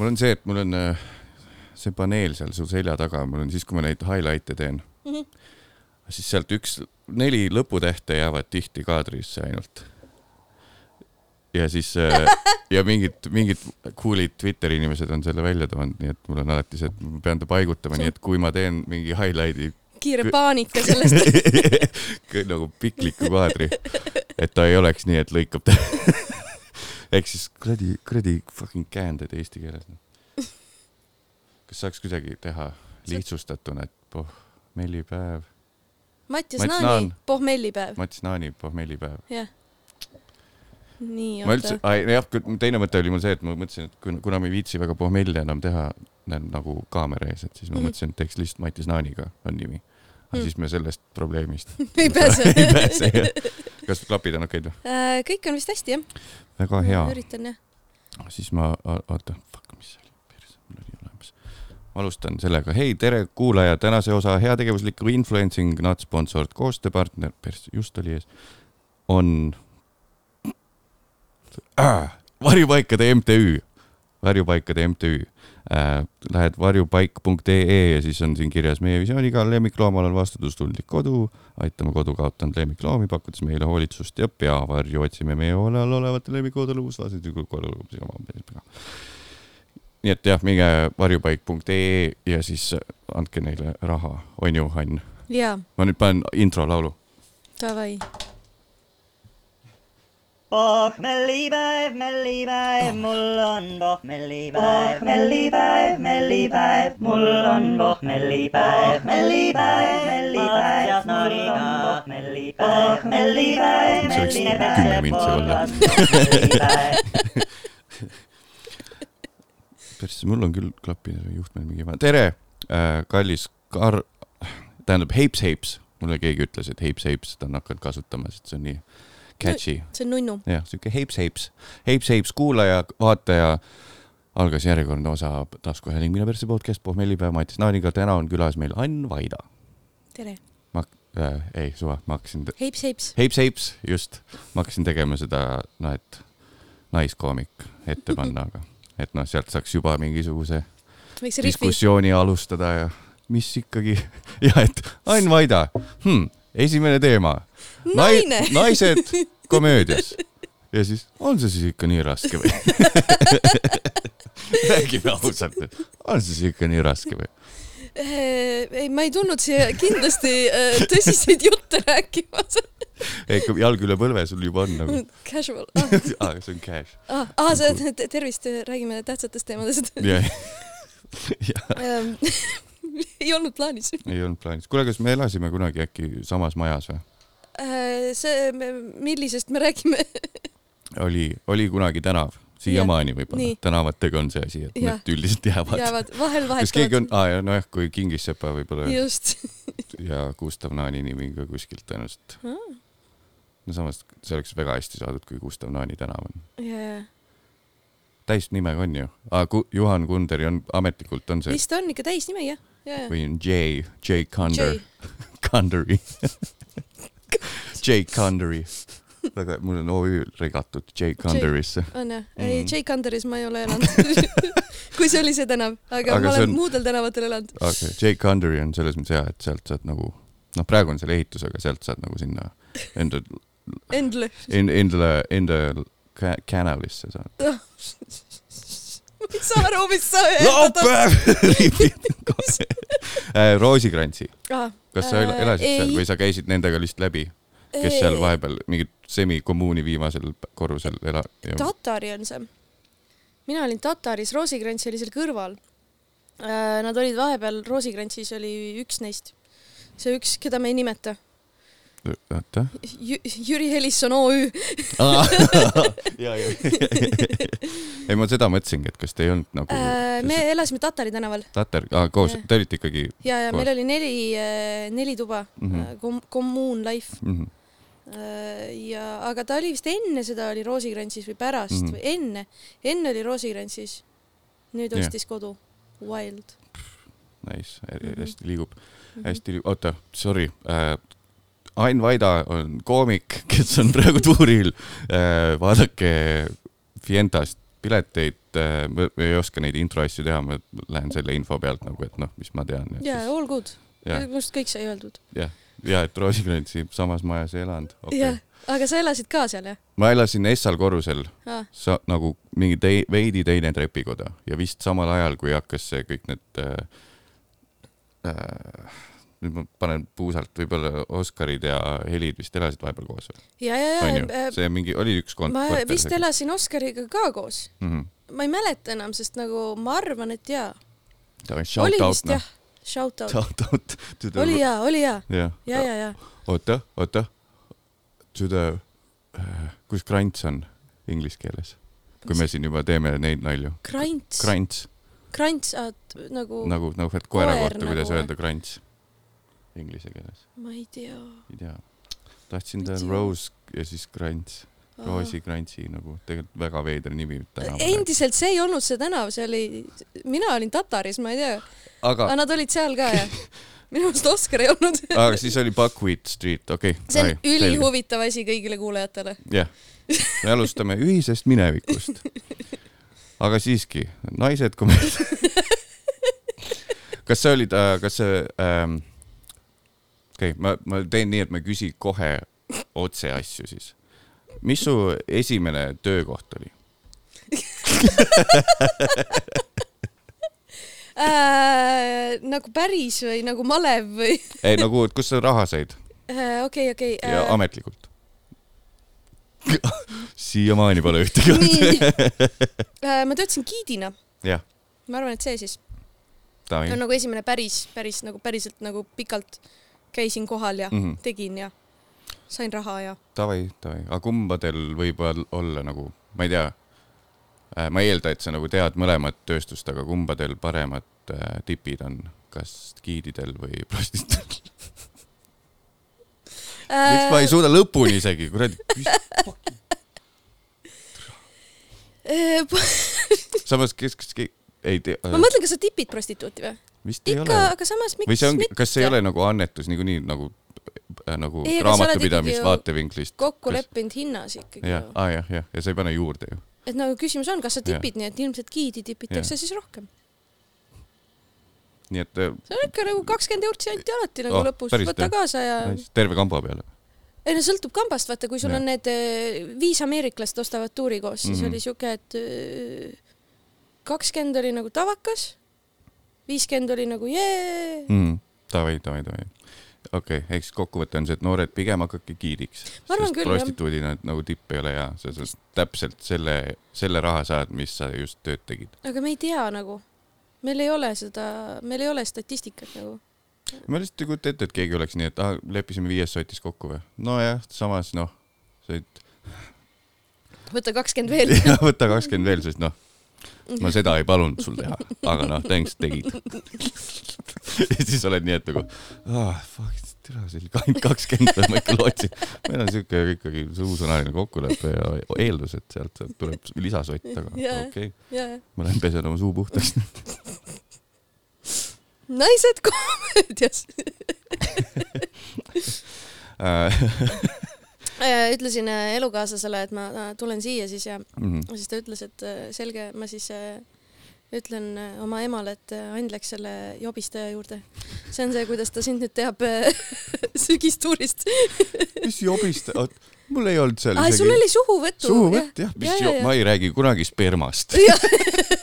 mul on see, et mul on äh, see paneel seal su selja taga, mul on siis, kui ma neid highlight'e teen mm, Mhm. siis sealt üks, neli lõputähte jäävad tihti kaadrisse ainult. ja siis äh, ja mingid, mingid cool'id Twitteri inimesed on selle välja toonud, nii et mul on alati see, et ma pean ta paigutama, nii et kui ma teen mingi highlight'i kiire paanika sellest. Nagu pikliku kaadri, et ta ei oleks nii, et lõikab ta. ehk siis kuradi, kuradi fucking käänded eesti keeles. kas saaks kuidagi teha lihtsustatuna, et pohmellipäev, Mattias Mats Naani Naan., pohmellipäev. Mats Naani pohmellipäev. jah. nii, ma oota üldse,. jah, teine mõte oli mul see, et ma mõtlesin, et kuna, kuna ma ei viitsi väga pohmelli enam teha nagu kaamera ees, et siis ma Mhm. mõtlesin, et teeks lihtsalt Mattias Naaniga on nimi. aga Mhm. siis me sellest probleemist ei pääse ei pääse jah. Kas klapid on okeid või? Äh, kõik on vist hästi jah? väga hea. üritan jah. siis ma, oota, fuck, mis see oli, perse, mul oli olemas. ma alustan sellega, hei, tere kuulaja, tänase osa heategevusliku influencing not sponsored koostööpartner, perse, just oli ees, on äh, varjupaikade MTÜ, varjupaikade MTÜ. Lähed varjupaik.ee ja siis on siin kirjas meie visiooniga lemmikloomal on vastutustundlik kodu, aitame kodu kaotanud lemmikloomi, pakkudes meile hoolitsust ja peavarju, otsime meie hoole all olevate lemmikodude vastastikku nii et jah, minge varjupaik.ee ja siis andke neile raha, on ju, Ann? ma nüüd panen intro laulu. davai. pohmellipäev, mellipäev, mul on pohmellipäev, mellipäev, mellipäev, mul on pohmellipäev, mellipäev, mellipäev, ja Noriga pohmellipäev, mellipäev, See võiks kümme mintsi olla. mellipäev. persse, mul on küll klapid juhtmed mingi, tere äh,, kallis Kar-, tähendab Heips Heips, mulle keegi ütles, et Heips Heips, ta on hakanud kasutama, sest see on nii catchy. see on nunnu. jah, siuke Heips Heips, Heips Heips, kuulaja, vaataja, algas järjekordne osa taskuhääling Mine persse podcast, pohmellipäev Matis Naaniga, täna on külas meil Ann Vaida. tere. ma äh,, ei suva, ma hakkasin, heips, heips. Heips Heips, just, ma hakkasin tegema seda, noh, et naiskoomik ette panna, aga et noh, sealt saaks juba mingisuguse diskussiooni alustada ja mis ikkagi ja et Ain Vaida hmm,, esimene teema. naine. naised komöödias ja siis on see siis ikka nii raske või? räägime ausalt, on see siis ikka nii raske või? ei, ma ei tulnud siia kindlasti äh, tõsiseid jutte rääkima. ei, jalg üle põlve sul juba on nagu, Casual. aa, see on cash. ah, ah, see, tervist, räägime tähtsatest teemadest. ei olnud plaanis. ei olnud plaanis. kuule, kas me elasime kunagi äkki samas majas või? see, millisest me räägime? oli, oli kunagi tänav, siiamaani võib-olla. tänavatega on see asi, et Jah. need üldiselt jäävad, jäävad, vahel kas keegi on vahetavad., aa, nojah, kui Kingissepa võib-olla just. ja Gustav Naani nimi ka kuskilt tõenäoliselt. no samas see oleks väga hästi saadud, kui Gustav Naani tänav on. jaa, täisnimega on ju ah,? Juhan Kunderi on ametlikult on see vist on ikka täisnimi jah, jaa, või on J, J Kunder J, Kunderi J Kunderi. väga, mul on OÜ regatud J Kunderisse. on jah, ei Mhm. J Kanderis ma ei ole elanud. kui see oli see tänav, aga, ma olen on- muudel tänavatel elanud. okei okay., J Kunderi on selles mõttes hea, et sealt saad nagu, noh, praegu on seal ehitus, aga sealt saad nagu sinna enda, Endle. enda, enda ka- kanalisse saad. ma ei saa aru, mis sa laupäev. Roosikrantsi, tahad. kas sa el- elasid seal või sa käisid nendega lihtsalt läbi, kes seal vahepeal mingit semikommuuni viimasel korrusel ela-? Tatari on see. mina olin Tataris, Roosikrants oli seal kõrval. Nad olid vahepeal, Roosikrantsis oli üks neist. see üks, keda me ei nimeta. oota. Jüri Helisson OÜ. ja, ja, ei ma seda mõtlesingi, et kas te ei olnud nagu Äh, me elasime Tatari tänaval tatar ah,, koos te olite ikkagi ja, ja meil oli neli, neli tuba Mhm. mm -hmm. kom-, kommuun life. mm. -hmm. ja, aga ta oli vist enne seda oli Roosikrantsis või pärast mm Mhm. -hmm. või enne, enne oli Roosikrantsis. nüüd ostis kodu. Wild. Nice, Mhm. hästi liigub, hästi liigub, oota, sorry äh,. Ain Vaida on koomik, kes on praegu tuuril äh,. vaadake Fientast pileteid et äh, ma ei oska neid intro asju teha, ma lähen selle info pealt nagu, et noh, mis ma tean. jaa, all good. jah, minu arust kõik sai öeldud. jah, ja et Roosikrantsi samas majas ei elanud jah okay.., aga sa elasid ka seal jah ma elasin Essal korrusel, ah,? sa nagu mingi tei-, veidi teine trepikoda ja vist samal ajal, kui hakkas see kõik need äh, äh, nüüd ma panen puusalt, võib-olla Oskarid ja Helid vist elasid vahepeal koos või? ja, ja, ja, see mingi oli üks kont-. ma vist elasin Oskariga ka koos. mm. -hmm. ma ei mäleta enam, sest nagu ma arvan, et jaa. Oli vist noh jah, shout out. Shout out to the oli jaa, oli jaa, jah ja, ja, ja. oota, oota. To the, kus krants on inglise keeles? kui me siin juba teeme neid nalju. krants, krants krants, nagu, nagu, nagu et koera Koer kohta, kuidas nagu. öelda krants inglise keeles, ma ei tea. ei tea. tahtsin ta. Rose ja siis krants, Roosi krantsi nagu tegelikult väga veider nimi tänaval. endiselt see ei olnud see tänav, see oli, mina olin Tataris, ma ei tea, aga aga, nad olid seal ka ja minu arust Oskar ei olnud. aga siis oli Buckwheat Street, okei okay.. see on ülihuvitav asi kõigile kuulajatele. jah, me alustame ühisest minevikust. aga siiski, naised komööd. kas see oli ta, kas see ähm,, okei okay,, ma, ma teen nii, et ma ei küsi kohe otse asju siis. mis su esimene töökoht oli? Äh, nagu päris või nagu malev või? ei nagu, et kust sa raha said okei, okei. ja ametlikult? siiamaani pole ühtegi olnud. nii, ma töötasin giidina, jah, ma arvan, et see siis on. nagu esimene päris, päris nagu päriselt nagu pikalt käisin kohal ja mm. -hmm. tegin ja sain raha ja davai, davai, aga kumbadel võib ol- olla nagu, ma ei tea, ma ei eelda, et sa nagu tead mõlemat tööstust, aga kumbadel paremad äh, tipid on, kas giididel või prostituudel? miks ma ei suuda lõpuni isegi, kuradi, Äh, samas kes, kes, ei tea, ma mõtlen, kas sa tipid prostituuti või? Vist ei ikka, ole. aga samas miks või see ongi, kas see ei ole nagu annetus niikuinii nagu, nagu Ei, raamatupidamis vaatevinklist? kokku leppinud hinnas ikkagi jah, aa jah, jah, ja sa ei pane juurde ju. et nagu küsimus on, kas sa tipid, nii et ilmselt giidi tipitakse siis rohkem. nii et äh, see on ikka nagu kakskümmend eurtsi anti alati nagu Oh, lõpus, võta kaasa ja terve kamba peale. ei no sõltub kambast, vaata, kui sul Jah. on need eh, viis ameeriklast ostavad tuuri koos, siis Mhm. oli siuke, et kakskümmend oli nagu tavakas, viiskümmend oli nagu jee. mm,. Davai, davai, davai. okei okay,, eks kokkuvõte on see, et noored pigem hakake giidiks. Sest prostituudina nagu tipp ei ole hea, sa saad täpselt selle, selle raha saad, mis sa just tööd tegid. aga me ei tea nagu, meil ei ole seda, meil ei ole statistikat nagu. ma lihtsalt ei kujuta ette, et keegi oleks nii, et ah, leppisime viies sotis kokku või? nojah, samas noh, said, võta kakskümmend veel. võta kakskümmend veel, sest noh, ma seda ei palunud sul teha, aga noh, thanks, tegid. ja siis oled nii, et nagu ah,, fuck, tere, see oli ainult kakskümmend peal, ma ikka lootsin. meil on siuke ikkagi suusõnaline kokkulepe ja eeldus, et sealt tuleb lisasott, aga Jaa. okei okay., jaa, ma lähen pesen oma suu puhtaks. naised komöödias. Äh, ütlesin äh, elukaaslasele, et ma äh, tulen siia siis ja mhm. siis ta ütles, et selge, ma siis ütlen oma emale, et Ain läks selle jobistaja juurde. see on see, kuidas ta sind nüüd teab sügistuurist. mis jobist, oot, mul ei olnud seal aa, sul oli suhuvõtu. suhuvõtt jah, mis Ja, ja, ja, ma ei räägi kunagi spermast.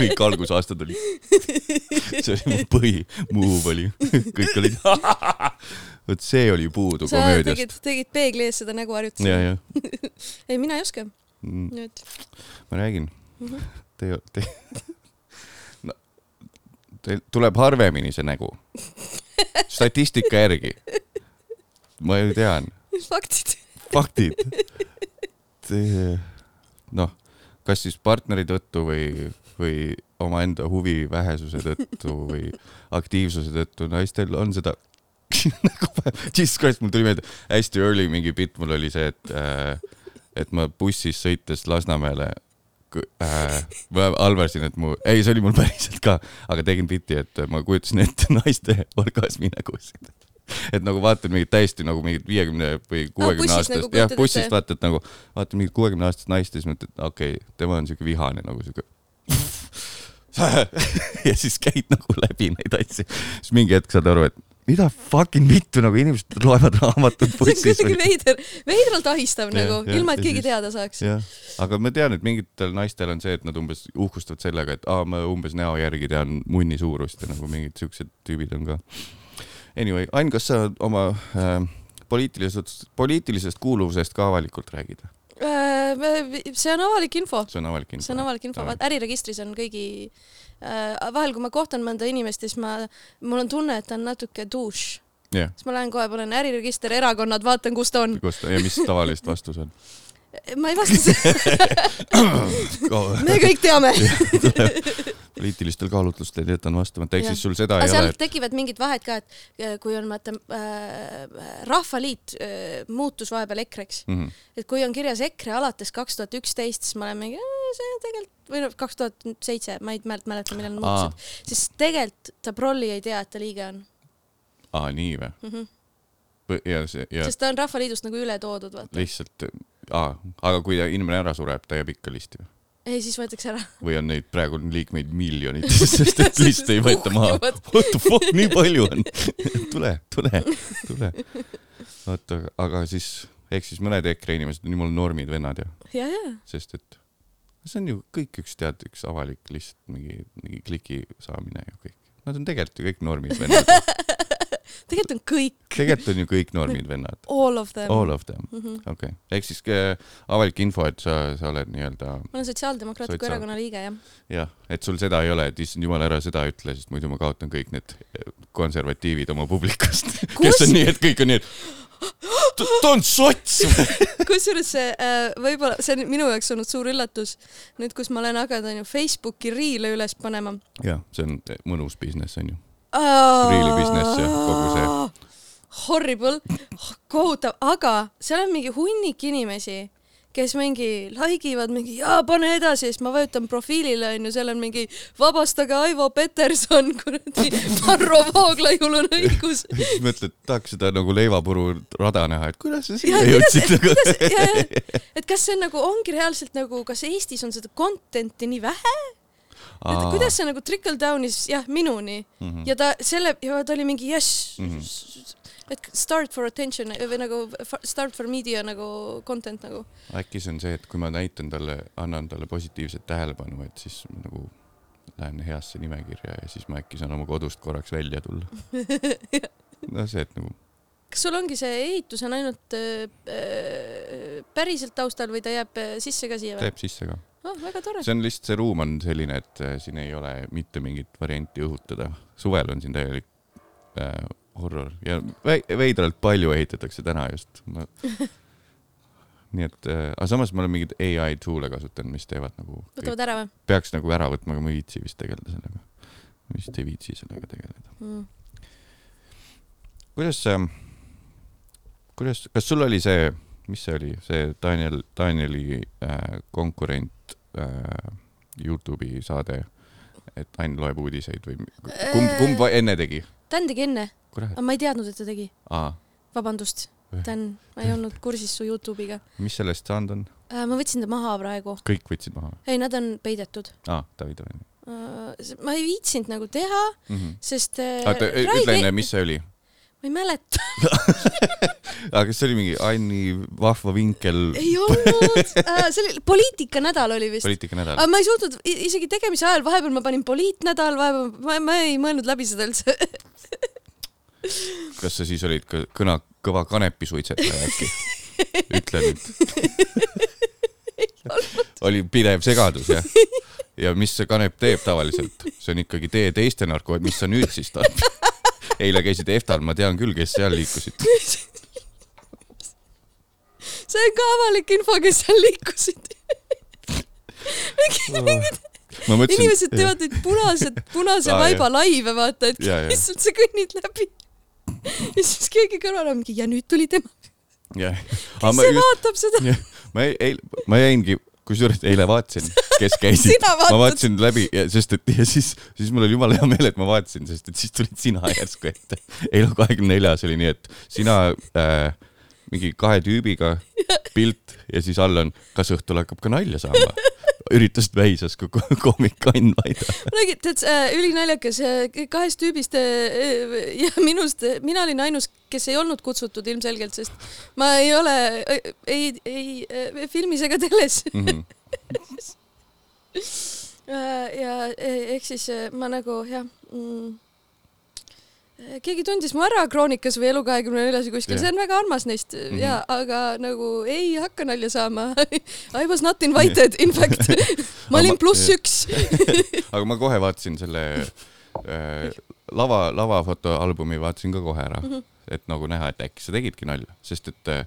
kõik algusaastad olid, see oli mu põhi, move oli, kõik olid, vot see oli puudu sa komöödiast tegid, tegid peegli ees seda nägu harjutasid. ja, ja ei, mina ei oska mm, nüüd. ma räägin Mhm. te, te, no, teil tuleb harvemini see nägu. statistika järgi. ma ju tean, faktid. faktid. noh, kas siis partneri tõttu või, või omaenda huvi vähesuse tõttu või aktiivsuse tõttu, naistel on seda jesus christ, mul tuli meelde, hästi early mingi bitt mul oli see, et äh,, et ma bussis sõites Lasnamäele äh,, ma halvasin, et mu, ei, see oli mul päriselt ka, aga tegin bitti, et ma kujutasin ette naiste orgasmi nägusid. et nagu vaatad mingit täiesti nagu mingit viiekümne või kuuekümne bussis aastast nagu jah, bussist vaatad nagu, vaatad mingit kuuekümne aastast naist ja siis mõtled, okei okay,, tema on siuke vihane nagu siuke. ja siis käid nagu läbi neid asju, siis mingi hetk saad aru, et mida fucking vittu nagu inimesed loevad raamatut see on bussis kuidagi veider, veidralt ahistav Jah, nagu, ilma et ja keegi siis- teada saaks. aga ma tean, et mingitel naistel on see, et nad umbes uhkustavad sellega, et aa, ma umbes näo järgi tean munni suurust ja nagu mingid siuksed tüübid on ka. Anyway, Ain, kas sa oma äh, poliitilisest, poliitilisest kuuluvusest ka avalikult räägid? Äh, see on avalik info, see on avalik info. see on avalik info, vaat äriregistris on kõigi äh,, vahel kui ma kohtan mõnda inimest, siis ma, mul on tunne, et ta on natuke dušš, jah, siis ma lähen kohe, panen äriregister, erakonnad, vaatan, kus ta on. kus ta ja mis tavaliselt vastus on? ma ei vasta me kõik teame. poliitilistel kaalutlustel jätan vastamata, ehk siis sul seda aga ei ole, et tekivad mingid vahed ka, et äh, kui on vaata äh, Rahvaliit äh, muutus vahepeal EKRE-ks, mm -hmm. et kui on kirjas EKRE alates kaks tuhat üksteist, siis ma olen mingi, see tegelikult või noh, kaks tuhat seitse, ma ei mälet- mäleta, millal nad muutusid, siis tegelikult ta prolli ei tea, et ta liige on aa, nii või mm. -hmm. Ja see ja sest ta on Rahvaliidust nagu üle toodud, vaata. lihtsalt, aga kui inimene ära sureb, ta jääb ikka listi või? ei, siis võetakse ära. või on neid praegu liikmeid miljonites, sest et liiste ei võeta maha. What the fuck, nii palju on. tule, tule, tule. oota, aga siis, ehk siis mõned EKRE inimesed on jumala normid vennad ja, ja, ja, sest et see on ju kõik üks tead, üks avalik lihtsalt mingi, mingi kliki saamine ju kõik. Nad on tegelikult ju kõik normid vennad. tegelikult on kõik, tegelikult on ju kõik normid vennad. all of them. All of them, -hmm. okei ehk siis äh, avalik info, et sa, sa oled nii-öelda ma olen Sotsiaaldemokraatliku Sotsiaal- Erakonna liige, jah. jah, et sul seda ei ole, et issand jumal, ära seda ütle, sest muidu ma kaotan kõik need konservatiivid oma publikust, kes on nii, et kõik on nii, et ta, on sots. kusjuures see äh, võib-olla, see on minu jaoks olnud suur üllatus, nüüd kus ma olen hakanud onju Facebooki riile üles panema. jah, see on mõnus business on ju. Really business ja kogu see.. Horrible, kohutav, aga seal on mingi hunnik inimesi, kes mingi like ivad mingi jaa, pane edasi, siis ma vajutan profiilile onju, seal on mingi vabastage Aivo Peterson, kuradi, Varro Vooglaiul on õigus. siis mõtled, tahaks seda nagu leivapuru rada näha, et kuidas sa siia Ja jõudsid nagu. et kas see nagu ongi reaalselt nagu, kas Eestis on seda content'i nii vähe, et kuidas see nagu trickle down'is jah minuni Mhm. ja ta selle ja ta oli mingi jess mm. -hmm. et start for attention või nagu start for media nagu content nagu. äkki see on see, et kui ma näitan talle, annan talle positiivset tähelepanu, et siis nagu lähen heasse nimekirja ja siis ma äkki saan oma kodust korraks välja tulla. no see, et nagu kas sul ongi see ehitus on ainult äh, äh, päriselt taustal või ta jääb äh, sisse ka siia või teeb sisse ka. oh,? see on lihtsalt, see ruum on selline, et äh, siin ei ole mitte mingit varianti õhutada. suvel on siin täielik äh, horror ja vei- veidralt palju ehitatakse täna just ma... nii et äh,, aga samas ma olen mingeid ai tool'e kasutanud, mis teevad nagu, võtavad ära või peaks nagu ära võtma, aga ma ei viitsi vist tegeleda sellega. vist ei viitsi sellega tegeleda. mm.? kuidas see, kuidas, kas sul oli see, mis see oli, see Daniel, Danieli äh, konkurent äh, Youtube'i saade, et Ain loeb uudiseid või kumb, kumb va- enne tegi? Dan tegi enne, aga, ma ei teadnud, et ta tegi. vabandust, Dan, ma ei olnud kursis su Youtube'iga mis sellest saanud on? äh,. ma võtsin ta maha praegu. kõik võtsid maha? ei, nad on peidetud aa, David Oven uh,. ma ei viitsinud nagu teha, mm. -hmm. sest äh, ütle enne, mis see oli. Ma ei mäleta, aga kas see oli mingi Anni vahva vinkel ei olnud uh,, see oli poliitikanädal oli vist. poliitikanädal aga? ma ei suutnud isegi tegemise ajal, vahepeal ma panin poliitnädal, vahepeal ma, ma ei mõelnud läbi seda üldse. kas sa siis olid ka kõna, kõva kanepisuitsetaja äkki? ütle nüüd. oli pidev segadus jah? ja mis see kanep teeb tavaliselt? see on ikkagi tee teiste narko, mis sa nüüd siis tahad? Eile käisid EFTA-l, ma tean küll, kes seal liikusid. see on ka avalik info, kes seal liikusid. ma mõtlesin. inimesed teevad neid punased, punase Aa, vaiba laive, vaata, et jaa. lihtsalt sa kõnnid läbi. ja siis keegi kõrval on mingi ja nüüd tuli tema, jah. kes see vaatab seda? ma ei, ei, ma jäingi, kusjuures eile vaatasin, kes käisid ma vaatasin läbi, sest et ja siis, siis mul oli jumala hea meel, et ma vaatasin, sest et siis tulid sina järsku ette. eile kahekümne neljas oli nii, et sina äh, mingi kahe tüübiga pilt ja siis all on, kas õhtul hakkab ka nalja saama. Üritasid väisas kui ko- koomik Ain Vaida. nägid, tead äh,, ülinaljakas äh, kahest tüübist äh, ja minust, mina olin ainus, kes ei olnud kutsutud ilmselgelt, sest ma ei ole ei, ei filmis ega teles Mhm. äh, ja äh, ehk siis ma nagu jah mm,. Keegi tundis mu ära Kroonikas või Elu kahekümne neljas või kuskil, see on väga armas neist mm Mhm. -hmm. ja, aga nagu ei hakka nalja saama. I was not invited, in fact. ma Aga olin pluss üks. aga ma kohe vaatasin selle äh, lava, lavafotoalbumi vaatasin ka kohe ära mm, Mhm. -hmm. et nagu näha, et äkki sa tegidki nalja, sest et äh,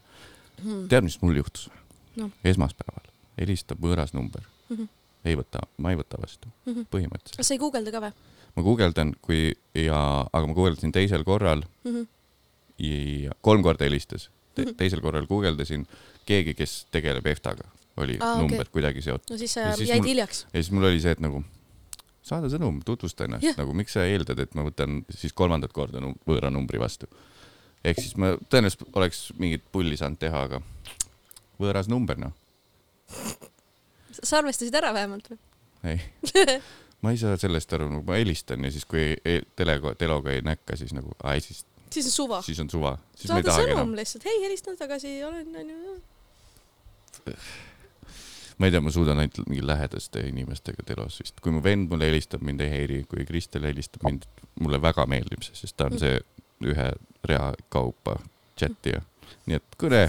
tead, mis mul juhtus Noh. esmaspäeval helistab võõras number mm. Mhm. -hmm. ei võta, ma ei võta vastu mm Mhm. -hmm. põhimõtteliselt. kas sa ei guugelda ka või ma guugeldan, kui ja, aga ma guugeldasin teisel korral mm? -hmm. ja kolm korda helistas Te, Mhm. teisel korral guugeldasin keegi, kes tegeleb EFTA-ga, oli Aa, ah, number okay. kuidagi seotud no siis siis jäid mul- hiljaks. ja siis mul oli see, et nagu saada sõnum, tutvusta ennast Jah. nagu miks sa eeldad, et ma võtan siis kolmandat korda num võõra numbri vastu. ehk siis ma tõenäoliselt oleks mingit pulli saanud teha, aga võõras number noh, sa arvestasid ära vähemalt või? ei. ma ei saa sellest aru, nagu ma helistan ja siis, kui e telega, teloga ei näkka, siis nagu, ai siis, siis on suva. siis on suva, saada sõnum lihtsalt, hei, helistan tagasi, olen, onju. ma ei tea, ma suudan ainult mingi lähedaste inimestega telos vist, kui mu vend mulle helistab, mind ei häiri, kui Kristel helistab mind, mulle väga meeldib see, sest ta on see ühe rea kaupa chat'ija, nii et kõne.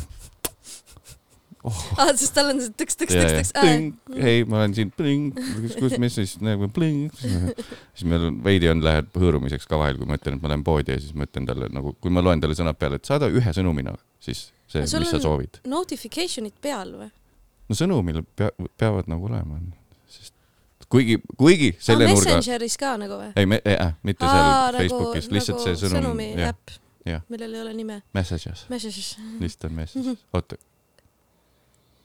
aa, sest tal on see tõks, tõks, tõks, tõks. hei, ma olen siin, kus, mis siis nagu, siis meil on veidi on, läheb hõõrumiseks ka vahel, kui ma ütlen, et ma lähen poodi ja siis ma ütlen talle nagu, kui ma loen talle sõnad peale, et saada ühe sõnumina, siis see, mis sa soovid. Notification'id peal või? no sõnumil pea, peavad nagu olema, sest kuigi, kuigi selle aa, nurga, Messengeris ka nagu või? ei, äh, mitte seal Facebookis, lihtsalt see sõnum, sõnumi äpp millel ei ole nime. messages, Messages. lihtsalt on message Mhm. oota.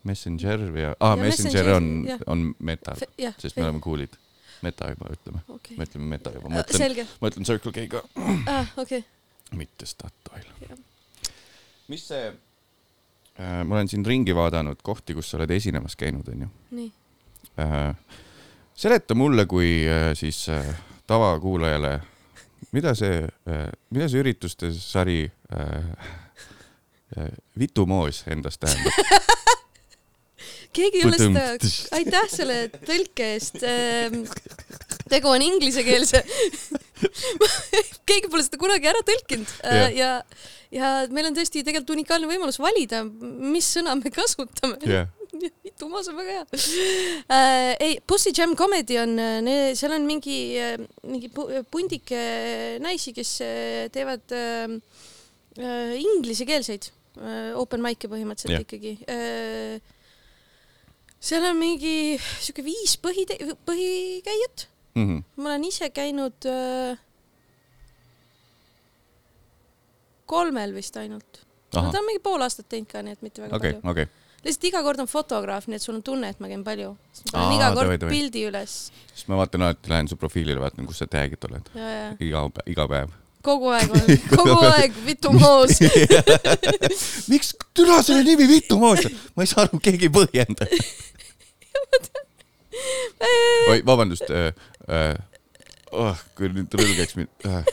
Messenger või, Ja Messenger Messenger, on on meta, sest me oleme cool'id. meta juba ütleme, okei me. ütleme meta juba, ma ütlen, ma ütlen Circle K ka, aa, okei. mitte Statoil mis see äh,, ma olen siin ringi vaadanud kohti, kus sa oled esinemas käinud, onju nii. äh,. seleta mulle kui äh, siis äh, tavakuulajale, mida see äh,, mida see ürituste sari äh, äh, Vitumoos endast tähendab? keegi ei ole seda, aitäh selle tõlke eest. tegu on inglisekeelse. keegi pole seda kunagi ära tõlkinud Jah. ja, ja meil on tõesti tegelikult unikaalne võimalus valida, mis sõna me kasutame. jah, Tumas on väga hea äh,. ei, Pussy Jam Comedy on, seal on mingi, mingi pu- pundike naisi, kes äh, teevad äh, äh, inglisekeelseid äh, open mic'e põhimõtteliselt yeah. ikkagi äh,. Seal on mingi sihuke viis põhi, põhikäijat. Mhm. ma olen ise käinud äh, kolmel vist ainult. no ta, on mingi pool aastat teinud ka, nii et mitte väga okei, palju okei, lihtsalt iga kord on fotograaf, nii et sul on tunne, et ma käin palju. ma panen iga kord davai. pildi üles siis ma vaatan alati, lähen su profiilile, vaatan, kus sa tag'id oled, iga, iga päev. Kogu aeg on, kogu aeg Vitu Moos. miks, türa selle nimi Vitumoos, ma ei saa aru, keegi ei põhjenda. oi, vabandust äh,. Äh, oh, kui nüüd rõlgeks mind äh..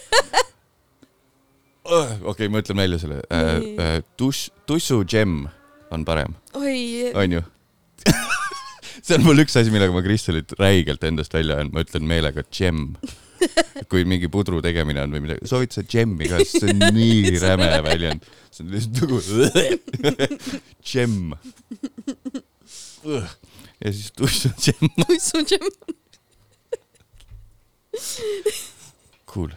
Oh, okei okay,, ma ütlen välja selle äh, äh,. Tuss, tussu džem on parem, oi, onju see on mul üks asi, millega ma Kristelit räigelt endast välja ajan, ma ütlen meelega džem. kui mingi pudru tegemine on või midagi, soovid sa džemmi ka, sest see on nii räme väljend. see on lihtsalt nagu džem. ja siis tussu džem, tuissu džem. cool.